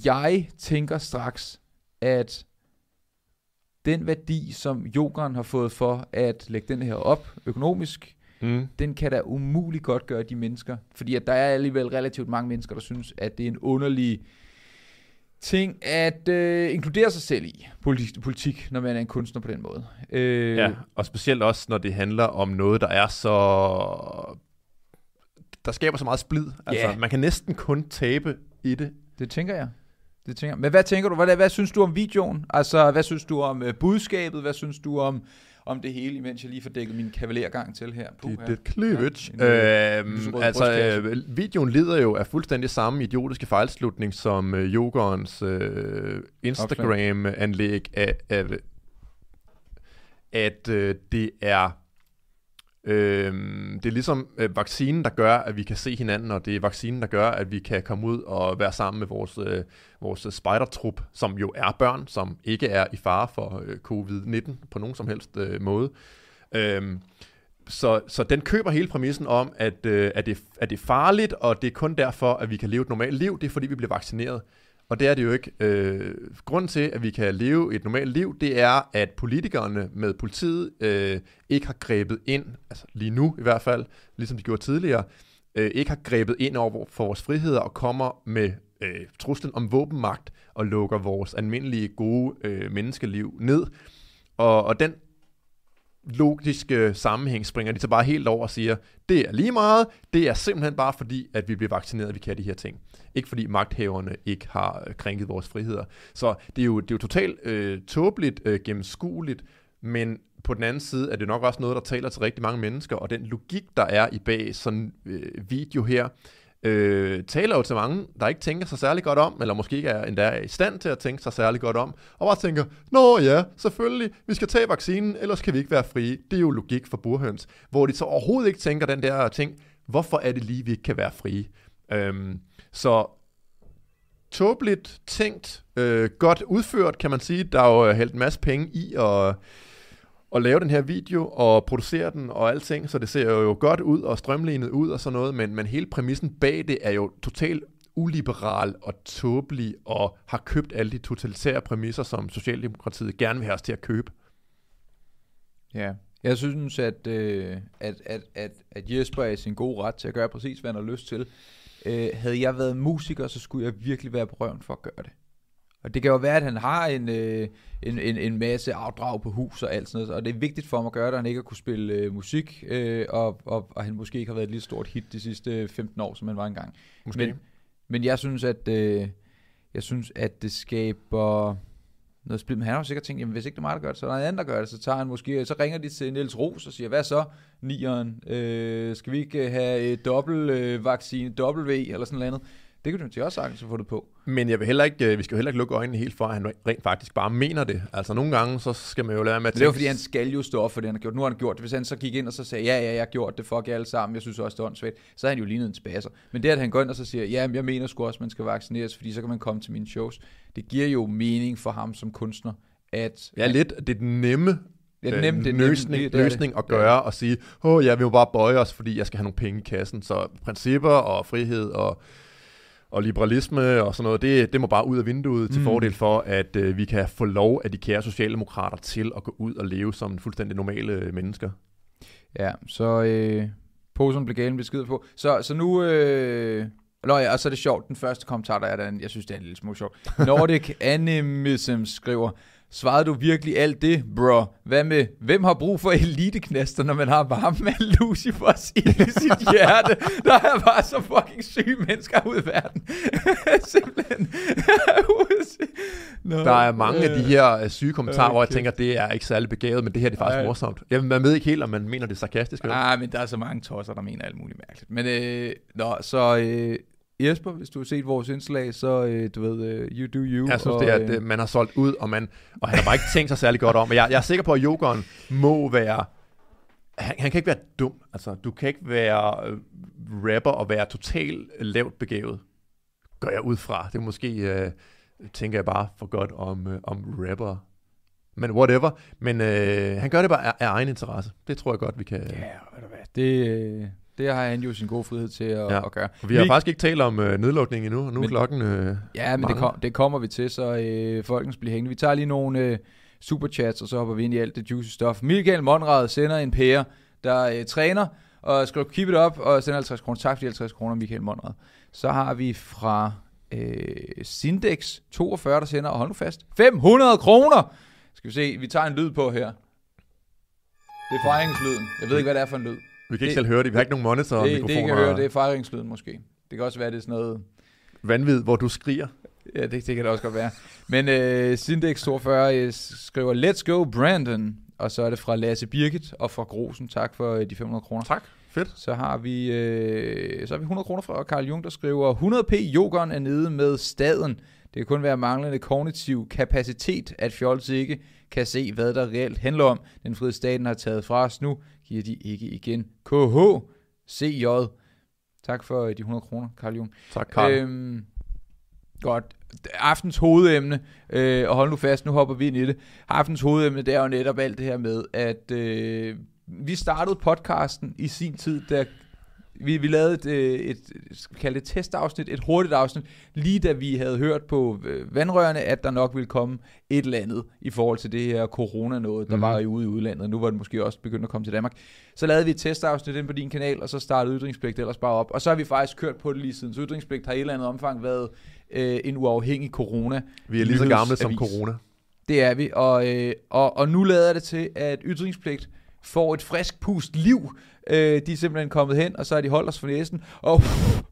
Jeg tænker straks, at den værdi, som yogeren har fået for at lægge den her op økonomisk, Mm. den kan da umuligt godt gøre de mennesker. Fordi at der er alligevel relativt mange mennesker, der synes, at det er en underlig ting at øh, inkludere sig selv i politik, politik, når man er en kunstner på den måde. Øh, Ja, og specielt også, når det handler om noget, der er så... Der skaber så meget splid. Altså, Ja. man kan næsten kun tabe i det. Det tænker jeg. Det tænker jeg. Men hvad tænker du? Hvad, hvad synes du om videoen? Altså, hvad synes du om øh, budskabet? Hvad synes du om, om det hele, imens jeg lige får dækket min kavalergang til her? Puh, Det, det cleavage. Ja, en, øh, øhm, altså, øh, videoen lider jo af fuldstændig samme idiotiske fejlslutning som øh, yogaens øh, Instagram-anlæg af, af at øh, det er øh, det er ligesom øh, vaccinen, der gør, at vi kan se hinanden, og det er vaccinen, der gør, at vi kan komme ud og være sammen med vores, øh, vores øh, spidertrup, som jo er børn, som ikke er i fare for øh, covid-19 på nogen som helst øh, måde. Øh, så, så den køber hele præmissen om, at, øh, at, det, at det er farligt, og det er kun derfor, at vi kan leve et normalt liv. Det er fordi, vi bliver vaccineret. Og det er det jo ikke. Øh, grunden til, at vi kan leve et normalt liv, det er, at politikerne med politiet øh, ikke har grebet ind, altså lige nu i hvert fald, ligesom de gjorde tidligere, øh, ikke har grebet ind over for vores friheder og kommer med øh, truslen om våbenmagt og lukker vores almindelige gode øh, menneskeliv ned. Og, og den logiske sammenhæng springer de så bare helt over og siger, det er lige meget, det er simpelthen bare fordi, at vi bliver vaccineret, at vi kan de her ting. Ikke fordi magthaverne ikke har øh, krænket vores friheder. Så det er jo, det er jo totalt øh, tåbeligt, øh, gennemskueligt, men på den anden side er det nok også noget, der taler til rigtig mange mennesker, og den logik, der er i bag sådan en øh, video her, øh, taler jo til mange, der ikke tænker sig særlig godt om, eller måske ikke er endda er i stand til at tænke sig særlig godt om, og bare tænker, nå ja, selvfølgelig, vi skal tage vaccinen, ellers kan vi ikke være frie. Det er jo logik for burhøns, hvor de så overhovedet ikke tænker den der ting, hvorfor er det lige, vi ikke kan være frie? Øhm, så tåbeligt tænkt, øh, godt udført, kan man sige. Der er jo øh, hældt en masse penge i at, at lave den her video og producere den og alting, så det ser jo godt ud og strømlignet ud og sådan noget, men, men hele præmissen bag det er jo totalt uliberal og tåbelig og har købt alle de totalitære præmisser, som Socialdemokratiet gerne vil have os til at købe. Ja, jeg synes, at, øh, at, at, at, at Jesper er i sin gode ret til at gøre præcis, hvad han har lyst til. Øh, havde jeg været musiker, så skulle jeg virkelig være på røven for at gøre det. Og det kan jo være, at han har en, øh, en, en, en masse afdrag på hus og alt sådan noget, og det er vigtigt for ham at gøre det, at han ikke har kunne spille øh, musik, øh, og, og, og han måske ikke har været et lige stort hit de sidste 15 år, som han var engang. Måske. Men, men jeg synes, at øh, jeg synes, at det skaber noget splid. Men han har jo sikkert tænkt, jamen hvis ikke det er mig, der gør det, så er der en anden, der gør det. Så tager han måske, så ringer de til Niels Ros og siger, hvad så, nieren? Øh, skal vi ikke øh, have et dobbelt øh, vaccine, W eller sådan noget andet? Det kunne de også sagtens have fundet på. Men jeg vil heller ikke, øh, vi skal jo heller ikke lukke øjnene helt for, at han rent faktisk bare mener det. Altså nogle gange, så skal man jo lade med at det er jo fordi, han skal jo stå op for det, han har gjort. Nu har han gjort det. Hvis han så gik ind og så sagde, ja, ja, jeg har gjort det, fuck jer alle sammen, jeg synes også, det er åndssvagt, så er han jo lignet en spasser. Men det, at han går ind og så siger, ja, men jeg mener sgu også, man skal vaccineres, fordi så kan man komme til mine shows. Det giver jo mening for ham som kunstner, at... Ja, lidt. Det er den nemme, Ja, det er øh, nemt, det er nemt, løsning, det- det er løsning det. at gøre og sige, åh, oh, jeg vil jo bare bøje os, fordi jeg skal have nogle penge i kassen. Så principper og frihed og, og liberalisme og sådan noget, det, det må bare ud af vinduet mm. til fordel for, at øh, vi kan få lov af de kære socialdemokrater til at gå ud og leve som fuldstændig normale øh, mennesker. Ja, så øh, posen blev galen besked på. Så, så nu... Øh, Nå ja, og så er det sjovt. Den første kommentar, der er der, jeg synes, det er en lille smule sjovt. Nordic Animism skriver, svarede du virkelig alt det, bro? Hvad med, hvem har brug for eliteknaster, når man har varme af Lucifers i sit hjerte? Der er bare så fucking syge mennesker ud i verden. Simpelthen. Nå, Der er mange af de her øh, syge kommentarer, øh, hvor jeg tænker, det er ikke særlig begavet, men det her det er faktisk Ej. morsomt. Jeg, man ved ikke helt, om man mener det sarkastisk. eller Ah, men der er så mange tosser, der mener alt muligt mærkeligt. Men, øh, nå, så øh, Jesper, hvis du har set vores indslag, så øh, du ved, øh, you do you. Jeg synes, og, det er, at øh, man har solgt ud, og, man, og han har bare ikke tænkt sig særlig godt om. Men jeg, jeg er sikker på, at Jokeren må være... Han, han kan ikke være dum. Altså, du kan ikke være øh, rapper og være totalt lavt begavet. Går jeg ud fra. Det er måske, øh, tænker jeg bare for godt om, øh, om rapper. Men whatever. Men øh, han gør det bare af, af egen interesse. Det tror jeg godt, vi kan... Ja, ved du hvad, det, øh, det har han jo sin gode frihed til at, Ja. at gøre. Vi har Mik- faktisk ikke talt om øh, nedlukning endnu, og nu er klokken... Øh, Ja, men det, kom, det kommer vi til, så øh, folkens bliver hængende. Vi tager lige nogle øh, superchats, og så hopper vi ind i alt det juicy stuff. Michael Monrad sender en pære, der øh, træner, og skriver keep it up, og sender 50 kroner. Tak for de 50 kroner, Michael Monrad. Så har vi fra øh, Sindex 42, der sender, og hold nu fast, 500 kroner! Skal vi se, vi tager en lyd på her. Det er fejringslyden. Jeg ved ikke, hvad det er for en lyd. Vi kan ikke Det- selv høre det. Vi har ikke nogen monitor Det, det, mikrofoner. I kan høre, det er fejringslyden måske. Det kan også være, det er sådan noget... Vanvid, hvor du skriger. Ja, det, det kan det også godt være. Men øh, Sindex 42 øh, skriver, Let's go Brandon. Og så er det fra Lasse Birgit og fra Grosen. Tak for øh, de 500 kroner. Tak. Fedt. Så har vi, øh, så har vi 100 kroner fra Karl Jung, der skriver, 100p yoghurt er nede med staden. Det kan kun være manglende kognitiv kapacitet, at Fjols ikke kan se, hvad der reelt handler om. Den frihed staten har taget fra os nu, giver de ikke igen. KH, CJ. Tak for øh, de 100 kroner, Karl Jung. Tak, Karl. Øhm, godt. Aftens hovedemne, øh, og hold nu fast, nu hopper vi ind i det. Aftens hovedemne, det er jo netop alt det her med, at øh, vi startede podcasten i sin tid, da vi, vi lavede et, øh, et, skal vi kalde det et testafsnit, et hurtigt afsnit, lige da vi havde hørt på øh, vandrørene, at der nok ville komme et eller andet i forhold til det her corona noget, der mm-hmm. var ude i udlandet. Nu var det måske også begyndt at komme til Danmark. Så lavede vi et testafsnit ind på din kanal, og så startede Ytringspligt ellers bare op. Og så har vi faktisk kørt på det lige siden. Så Ytringspligt har i et eller andet omfang været øh, en uafhængig corona. Vi er lige så gamle som corona. Det er vi, og, øh, og, og nu lader det til, at ytringspligt får et frisk pust liv. Øh, de er simpelthen kommet hen, og så har de holdt os for næsen, og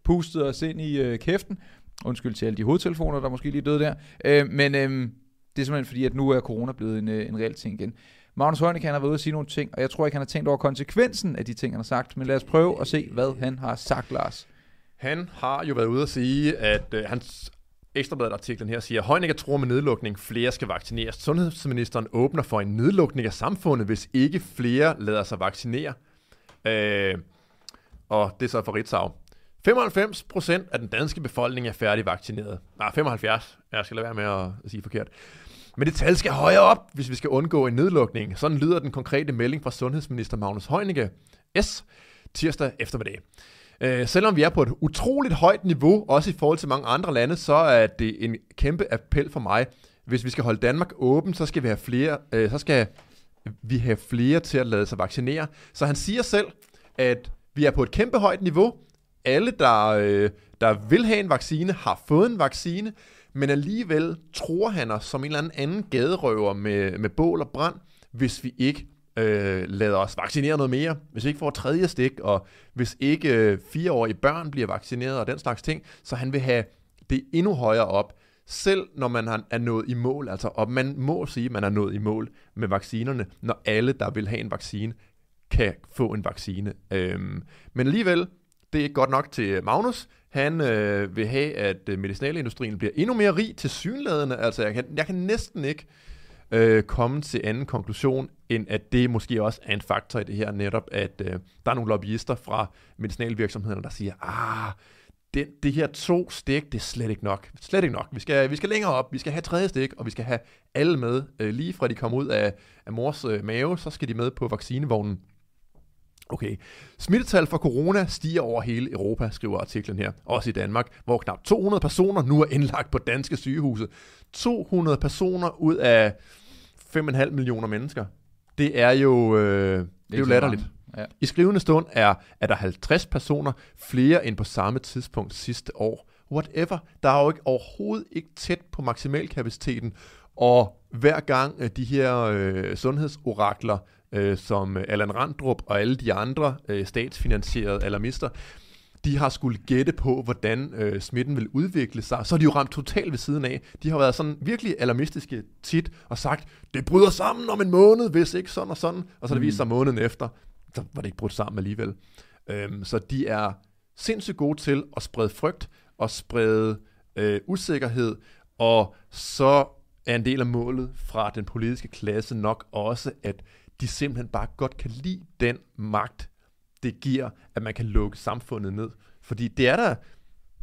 pustet os ind i øh, kæften. Undskyld til alle de hovedtelefoner, der måske lige døde der. Øh, men øh, det er simpelthen fordi, at nu er corona blevet en, øh, en reel ting igen. Magnus Heunicke, han har været ude og sige nogle ting, og jeg tror ikke, han har tænkt over konsekvensen af de ting, han har sagt. Men lad os prøve at se, hvad han har sagt, Lars. Han har jo været ude at sige, at øh, hans Ekstrabladet-artiklen her siger, Heunicke tror med nedlukning, flere skal vaccineres. Sundhedsministeren åbner for en nedlukning af samfundet, hvis ikke flere lader sig vaccinere. Øh, og det er så for Ritzau. 95 procent af den danske befolkning er færdigvaccineret. Nej, 75. Jeg skal lade være med at, at sige forkert. Men det tal skal højere op, hvis vi skal undgå en nedlukning. Sådan lyder den konkrete melding fra sundhedsminister Magnus Heunicke. S. Tirsdag eftermiddag. Øh, selvom vi er på et utroligt højt niveau, også i forhold til mange andre lande, så er det en kæmpe appel for mig. Hvis vi skal holde Danmark åben, så skal vi have flere, øh, så skal vi have flere til at lade sig vaccinere. Så han siger selv, at vi er på et kæmpe højt niveau. Alle, der, øh, der vil have en vaccine, har fået en vaccine, men alligevel tror han os som en eller anden anden gaderøver med, med bål og brand, hvis vi ikke øh, lad os vaccinere noget mere, hvis vi ikke får tredje stik, og hvis ikke øh, fireårige børn bliver vaccineret og den slags ting, så han vil have det endnu højere op, selv når man har, er nået i mål, altså, og man må sige, at man er nået i mål med vaccinerne, når alle, der vil have en vaccine, kan få en vaccine. Øhm, men alligevel, det er ikke godt nok til Magnus. Han øh, vil have, at øh, medicinalindustrien bliver endnu mere rig til synladende. Altså, jeg kan, jeg kan næsten ikke øh, Øh, komme til anden konklusion, end at det måske også er en faktor i det her netop, at øh, der er nogle lobbyister fra medicinalvirksomhederne, der siger, ah, det, det her to stik, det er slet ikke nok. Slet ikke nok. Vi skal, vi skal længere op. Vi skal have tredje stik, og vi skal have alle med. Øh, lige fra de kommer ud af, af mors øh, mave, så skal de med på vaccinevognen. Okay. Smittetal for corona stiger over hele Europa, skriver artiklen her. Også i Danmark, hvor knap 200 personer nu er indlagt på danske sygehuse. 200 personer ud af 5,5 millioner mennesker. Det er jo, øh, det er jo latterligt. Ja. I skrivende stund er, er der 50 personer flere end på samme tidspunkt sidste år. Whatever. Der er jo ikke overhovedet ikke tæt på maksimalkapaciteten. Og hver gang øh, de her øh, sundhedsorakler, øh, som Allan Randrup og alle de andre øh, statsfinansierede alarmister, de har skulle gætte på, hvordan øh, smitten vil udvikle sig, så er de jo ramt totalt ved siden af. De har været sådan virkelig alarmistiske tit og sagt, det bryder sammen om en måned, hvis ikke sådan og sådan. Og så det vist sig måneden efter, så var det ikke brudt sammen alligevel. Øhm, så de er sindssygt gode til at sprede frygt og sprede øh, usikkerhed, og så er en del af målet fra den politiske klasse nok også, at de simpelthen bare godt kan lide den magt, det giver, at man kan lukke samfundet ned. Fordi det er der,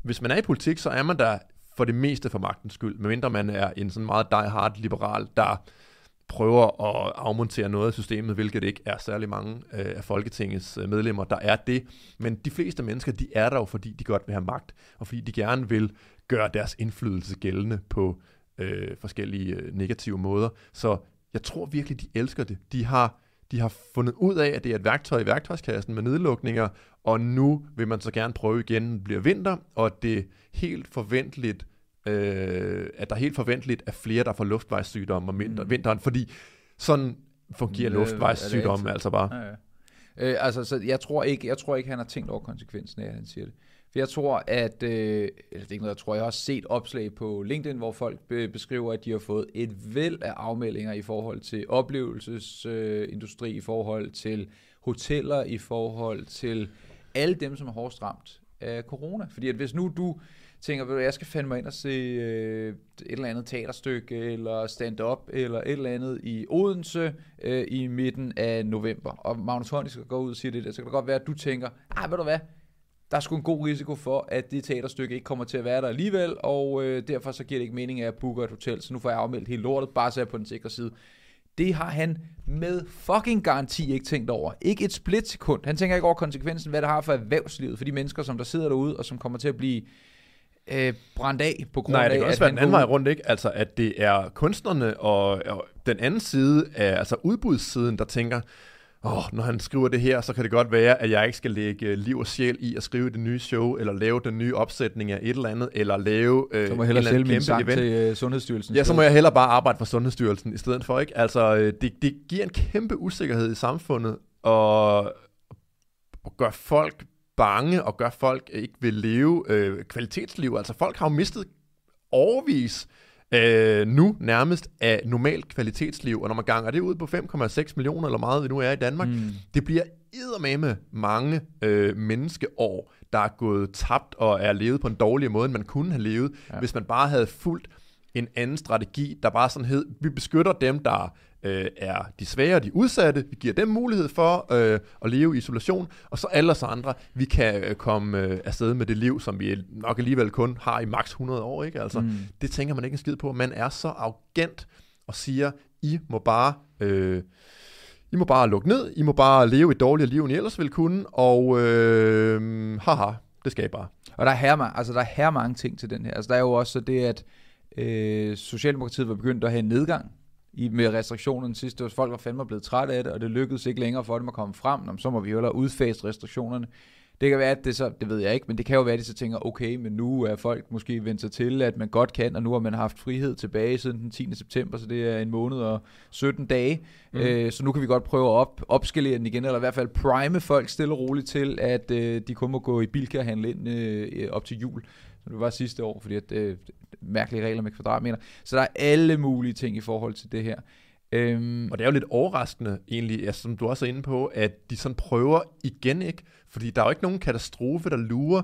hvis man er i politik, så er man der for det meste for magtens skyld, medmindre man er en sådan meget die-hard liberal, der prøver at afmontere noget af systemet, hvilket ikke er særlig mange øh, af Folketingets øh, medlemmer, der er det. Men de fleste mennesker, de er der jo, fordi de godt vil have magt, og fordi de gerne vil gøre deres indflydelse gældende på øh, forskellige øh, negative måder. Så jeg tror virkelig, de elsker det. De har de har fundet ud af, at det er et værktøj i værktøjskassen med nedlukninger, og nu vil man så gerne prøve igen, bliver vinter, og det er helt forventeligt, øh, at der er helt forventeligt er flere, der får luftvejssygdomme om vinter, Mm. vinteren, fordi sådan fungerer Mm, luftvejssygdomme altså bare. Ja, ja. Øh, altså, så jeg tror ikke, jeg tror ikke, han har tænkt over konsekvensen af, at han siger det. For jeg tror, at, øh, eller det er ikke noget, jeg tror, jeg har set opslag på LinkedIn, hvor folk be- beskriver, at de har fået et væld af afmeldinger i forhold til oplevelsesindustri, øh, industri, i forhold til hoteller, i forhold til alle dem, som er hårdest ramt af corona. Fordi at hvis nu du tænker, at jeg skal fandme mig ind og se øh, et eller andet teaterstykke, eller stand-up, eller et eller andet i Odense øh, i midten af november, og Magnus Heunicke skal gå ud og sige det der, så kan det godt være, at du tænker, ah, ved du hvad, der er sgu en god risiko for, at det teaterstykke ikke kommer til at være der alligevel, og øh, derfor så giver det ikke mening, at jeg booker et hotel, så nu får jeg afmeldt hele lortet, bare så jeg på den sikre side. Det har han med fucking garanti ikke tænkt over. Ikke et splitsekund. Han tænker ikke over konsekvensen, hvad det har for erhvervslivet, for de mennesker, som der sidder derude, og som kommer til at blive øh, brændt af på grund Nej, af, det kan at også være den anden vej rundt, ikke? Altså, at det er kunstnerne og, og den anden side, af, altså udbudssiden, der tænker, åh, når han skriver det her, så kan det godt være, at jeg ikke skal lægge øh, liv og sjæl i at skrive det nye show, eller lave den nye opsætning af et eller andet, eller lave øh, Så må jeg en hellere eller sælge min sang event. til øh, Sundhedsstyrelsen. Ja, så må jeg hellere bare arbejde for Sundhedsstyrelsen i stedet for, ikke? Altså, øh, det, det giver en kæmpe usikkerhed i samfundet, og, og gør folk bange, og gør folk ikke vil leve øh, kvalitetsliv. Altså, folk har jo mistet overvis øh, nu nærmest af normalt kvalitetsliv, og når man ganger det ud på 5,6 millioner, eller meget vi nu er i Danmark, Mm. det bliver eddermame mange øh, menneskeår, der er gået tabt og er levet på en dårligere måde, end man kunne have levet, ja. hvis man bare havde fulgt en anden strategi, der bare sådan hed, vi beskytter dem, der øh, er de svære og de udsatte, vi giver dem mulighed for øh, at leve i isolation, og så alle os andre, vi kan øh, komme øh, afsted med det liv, som vi nok alligevel kun har i maks 100 år, ikke? Altså, Mm. det tænker man ikke en skid på. Man er så arrogant og siger, I må bare... Øh, I må bare lukke ned, I må bare leve et dårligere liv, end I ellers ville kunne, og øh, haha, det skal I bare. Og der er, her, altså, der er her mange ting til den her. Altså, der er jo også det, at øh, Socialdemokratiet var begyndt at have en nedgang i, med restriktionerne sidste år. Folk var fandme blevet trætte af det, og det lykkedes ikke længere for dem at komme frem. Nå, så må vi jo hellere udfase restriktionerne. Det kan være, at det så, det ved jeg ikke, men det kan jo være, at de så tænker, okay, men nu er folk måske vendt sig til, at man godt kan, og nu har man haft frihed tilbage siden den 10. september, så det er en måned og 17 dage. Mm. Øh, så nu kan vi godt prøve at op, opskalere den igen, eller i hvert fald prime folk stille og roligt til, at øh, de kun må gå i Bilka og handle ind øh, op til jul, som det var sidste år, fordi at, øh, mærkelige regler med kvadratmeter. Så der er alle mulige ting i forhold til det her. Øhm, Og det er jo lidt overraskende egentlig, ja, som du også er inde på, at de sådan prøver igen ikke, fordi der er jo ikke nogen katastrofe, der lurer.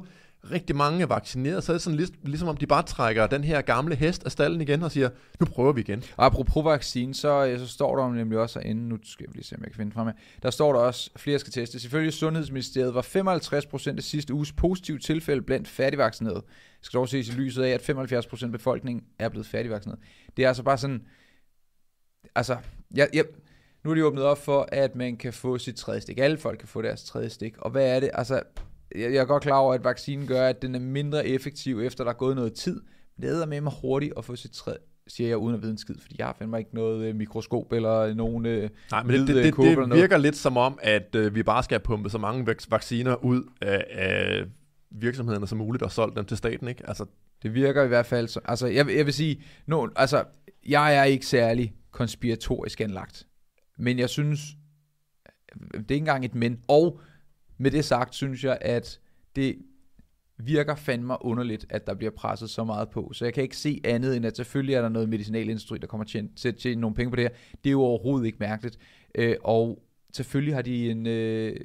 Rigtig mange er vaccineret, så er det sådan lig, ligesom om de bare trækker den her gamle hest af stallen igen og siger, nu prøver vi igen. Og apropos vaccine, så, øh, så står der jo nemlig også herinde, nu skal jeg lige se, om jeg kan finde frem her, der står der også, flere skal testes. Selvfølgelig Sundhedsministeriet var 55% af sidste uges positive tilfælde blandt færdigvaccinerede. Det skal dog ses i lyset af, at 75% af befolkningen er blevet færdigvaccineret. Det er altså bare sådan, altså, jeg, jeg, nu er de åbnet op for, at man kan få sit tredje stik. Alle folk kan få deres tredje stik. Og hvad er det? Altså, jeg, jeg er godt klar over, at vaccinen gør, at den er mindre effektiv, efter der er gået noget tid. Men det er med mig hurtigt at få sit tredje, siger jeg uden at vide en skid, fordi jeg har fandme ikke noget øh, mikroskop eller nogen... Øh, Nej, men det, det, øh, det, det noget. virker lidt som om, at øh, vi bare skal have pumpet så mange vac- vacciner ud af, af virksomhederne som muligt og solgt dem til staten, ikke? Altså, Det virker i hvert fald så, altså jeg, vil- jeg vil sige, no, altså jeg er ikke særlig konspiratorisk anlagt, men jeg synes, det er ikke engang et men, og med det sagt, synes jeg, at det virker fandme underligt, at der bliver presset så meget på, så jeg kan ikke se andet end, at selvfølgelig er der noget medicinalindustri, der kommer til at tjene- at nogle penge på det her, det er jo overhovedet ikke mærkeligt, øh, og selvfølgelig har de en, øh,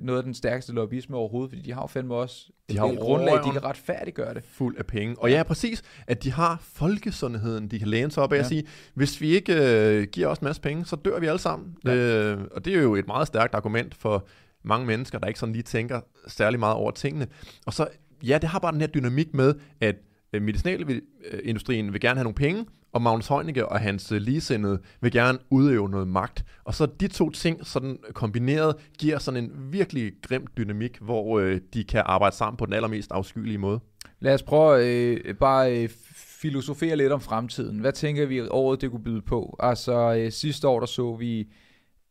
noget af den stærkeste lobbyisme overhovedet, fordi de har jo fandme også De har grundlag, de kan retfærdiggøre det. fuld af penge. Og ja, præcis, at de har folkesundheden, de kan læne sig op af Ja. og sige, hvis vi ikke øh, giver os en masse penge, så dør vi alle sammen. Ja. Øh, og det er jo et meget stærkt argument for mange mennesker, der ikke sådan lige tænker særlig meget over tingene. Og så, ja, det har bare den her dynamik med, at øh, medicinalindustrien øh, vil gerne have nogle penge, og Magnus Heunicke og hans øh, ligesindede vil gerne udøve noget magt. Og så de to ting sådan kombineret giver sådan en virkelig grim dynamik, hvor øh, de kan arbejde sammen på den allermest afskyelige måde. Lad os prøve øh, bare øh, filosofere lidt om fremtiden. Hvad tænker vi, året det kunne byde på? Altså øh, sidste år, der så vi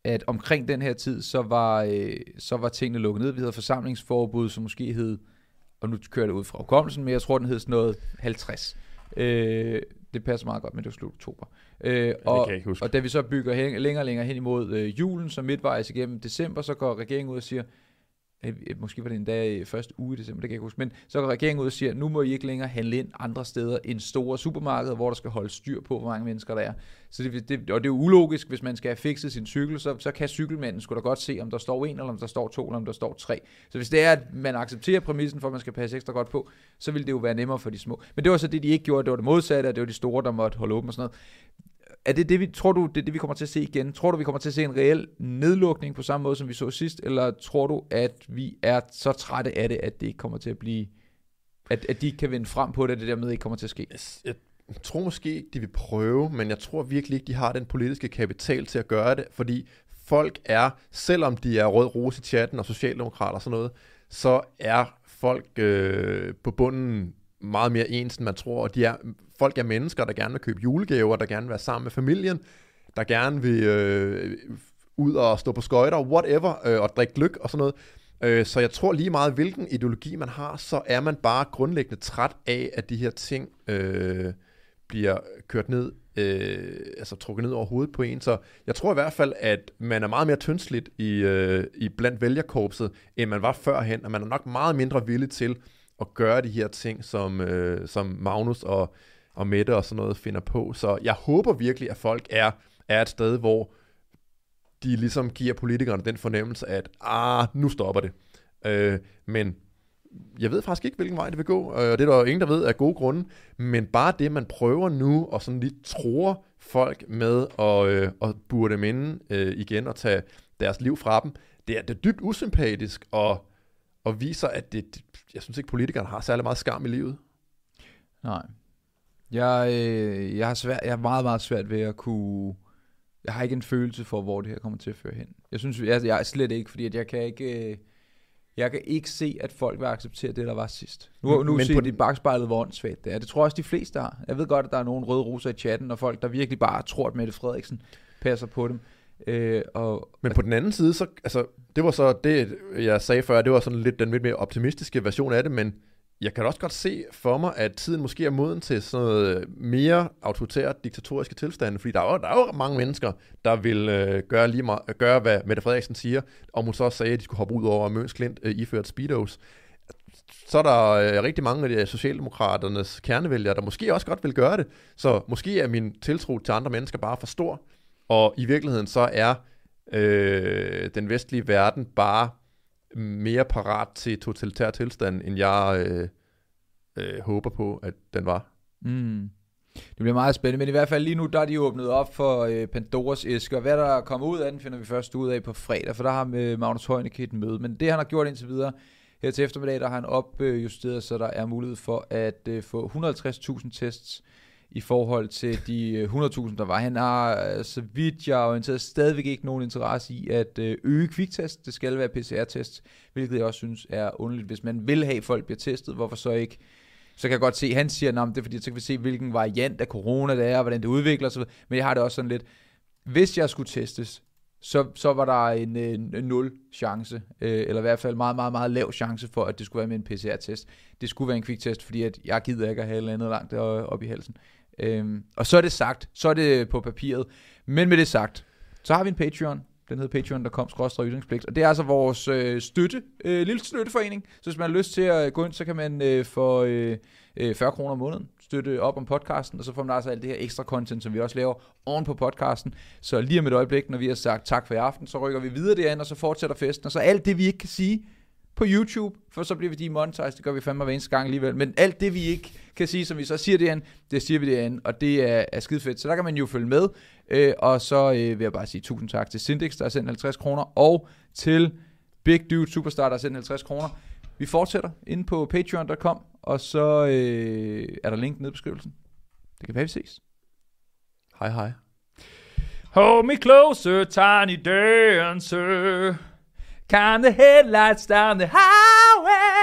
at omkring den her tid, så var, øh, så var tingene lukket ned. Vi havde forsamlingsforbud, som måske hed, og nu kører det ud fra hukommelsen, men jeg tror, den hed sådan noget 50. Øh, det passer meget godt, men det var slut oktober. Øh, og, og da vi så bygger hen, længere og længere hen imod øh, julen, så midtvejs igennem december, så går regeringen ud og siger, Øh, øh, måske var det endda i første uge i december, det kan jeg ikke huske, men så går regeringen ud og siger, nu må I ikke længere handle ind andre steder end store supermarkeder, hvor der skal holde styr på, hvor mange mennesker der er. Så det, det, og det er jo ulogisk, hvis man skal have fikset sin cykel, så, så kan cykelmanden sgu da godt se, om der står en, eller om der står to, eller om der står tre. Så hvis det er, at man accepterer præmissen for, at man skal passe ekstra godt på, så vil det jo være nemmere for de små. Men det var så det, de ikke gjorde, det var det modsatte, og det var de store, der måtte holde åben og sådan noget. Er det det, vi, tror du, det er det, vi kommer til at se igen? Tror du, vi kommer til at se en reel nedlukning på samme måde, som vi så sidst? Eller tror du, at vi er så trætte af det, at det ikke kommer til at blive... At, at de ikke kan vinde frem på det, at det dermed ikke kommer til at ske? Jeg, jeg tror måske, de vil prøve, men jeg tror virkelig ikke, de har den politiske kapital til at gøre det, fordi folk er, selvom de er rød rose i chatten og socialdemokrater og sådan noget, så er folk øh, på bunden meget mere ens, end man tror, og de er, folk er mennesker, der gerne vil købe julegaver, der gerne vil være sammen med familien, der gerne vil øh, ud og stå på skøjter, whatever, øh, og drikke gløk og sådan noget. Øh, så jeg tror lige meget, hvilken ideologi man har, så er man bare grundlæggende træt af, at de her ting øh, bliver kørt ned, øh, altså trukket ned over hovedet på en. Så jeg tror i hvert fald, at man er meget mere tyndsligt i, øh, i blandt vælgerkorpset, end man var førhen, og man er nok meget mindre villig til at gøre de her ting, som, øh, som Magnus og, og Mette og sådan noget finder på. Så jeg håber virkelig, at folk er, er et sted, hvor de ligesom giver politikerne den fornemmelse, at ah, nu stopper det. Øh, men jeg ved faktisk ikke, hvilken vej det vil gå, og det er der jo ingen, der ved af gode grunde, men bare det, man prøver nu, og sådan lige tror folk med at, øh, at burde dem inde øh, igen og tage deres liv fra dem, det er, det er dybt usympatisk, og, og viser, at det, det, jeg synes ikke, politikerne har særlig meget skam i livet. Nej. Jeg, øh, jeg, har svært, jeg har meget, meget svært ved at kunne... Jeg har ikke en følelse for, hvor det her kommer til at føre hen. Jeg synes, jeg, jeg er slet ikke, fordi at jeg kan ikke... Øh, jeg kan ikke se, at folk vil acceptere det, der var sidst. Nu, nu Men ser på de bagspejlet, hvor åndssvagt det er. Det tror jeg også, de fleste har. Jeg ved godt, at der er nogle røde roser i chatten, og folk, der virkelig bare tror, at Mette Frederiksen passer på dem. Øh, og, Men på den anden side, så, altså, det var så det, jeg sagde før, det var sådan lidt den lidt mere optimistiske version af det, men jeg kan også godt se for mig, at tiden måske er moden til sådan noget øh, mere autoritært diktatoriske tilstande, fordi der er jo, der er jo mange mennesker, der vil øh, gøre, lige meget, gøre, hvad Mette Frederiksen siger, og hun så sagde, at de skulle hoppe ud over Møns Klint øh, iført speedos. Så er der øh, rigtig mange af de øh, Socialdemokraternes kernevælgere, der måske også godt vil gøre det. Så måske er min tiltro til andre mennesker bare for stor, og i virkeligheden så er øh, den vestlige verden bare mere parat til totalitær tilstand, end jeg øh, øh, håber på, at den var. Mm. Det bliver meget spændende, men i hvert fald lige nu, der er de åbnet op for øh, Pandoras æske, og hvad der kommer ud af den, finder vi først ud af på fredag, for der har med Magnus Heunicke et møde. Men det, han har gjort indtil videre, her til eftermiddag, der har han opjusteret, så der er mulighed for at øh, få 150.000 tests i forhold til de øh, 100.000, der var. Han har, øh, så vidt jeg er orienteret, stadigvæk ikke nogen interesse i at øh, øge kviktest. Det skal være PCR-test, hvilket jeg også synes er underligt. Hvis man vil have, at folk bliver testet, hvorfor så ikke så kan jeg godt se, han siger, at det er fordi, så kan vi se, hvilken variant af corona det er, og hvordan det udvikler sig. Men jeg har det også sådan lidt, hvis jeg skulle testes, så, så var der en, en, en nul chance, øh, eller i hvert fald meget, meget, meget lav chance for, at det skulle være med en PCR-test. Det skulle være en kviktest, fordi at jeg gider ikke at have et eller andet langt op i halsen. Øhm, og så er det sagt, så er det på papiret. Men med det sagt, så har vi en Patreon. Den hedder patreon.com ytringspligt. Og det er altså vores øh, støtte, øh, lille støtteforening. Så hvis man har lyst til at gå ind, så kan man øh, få øh, øh 40 kroner om måneden støtte op om podcasten, og så får man altså alt det her ekstra content, som vi også laver oven på podcasten. Så lige om et øjeblik, når vi har sagt tak for i aften, så rykker vi videre derind, og så fortsætter festen. Og så alt det, vi ikke kan sige på YouTube, for så bliver vi demonetized, det gør vi fandme hver eneste gang alligevel. Men alt det, vi ikke kan sige, som vi så siger derinde, det siger vi derinde, og det er, er skide fedt. Så der kan man jo følge med. Øh, og så øh, vil jeg bare sige tusind tak til Syndex, der har sendt 50 kroner, og til Big Dude Superstar, der har sendt 50 kroner. Vi fortsætter inde på patreon.com, og så øh, er der link nede i beskrivelsen. Det kan være, vi ses. Hej hej. Hold me closer, tiny dancer. Kind the headlights down the highway.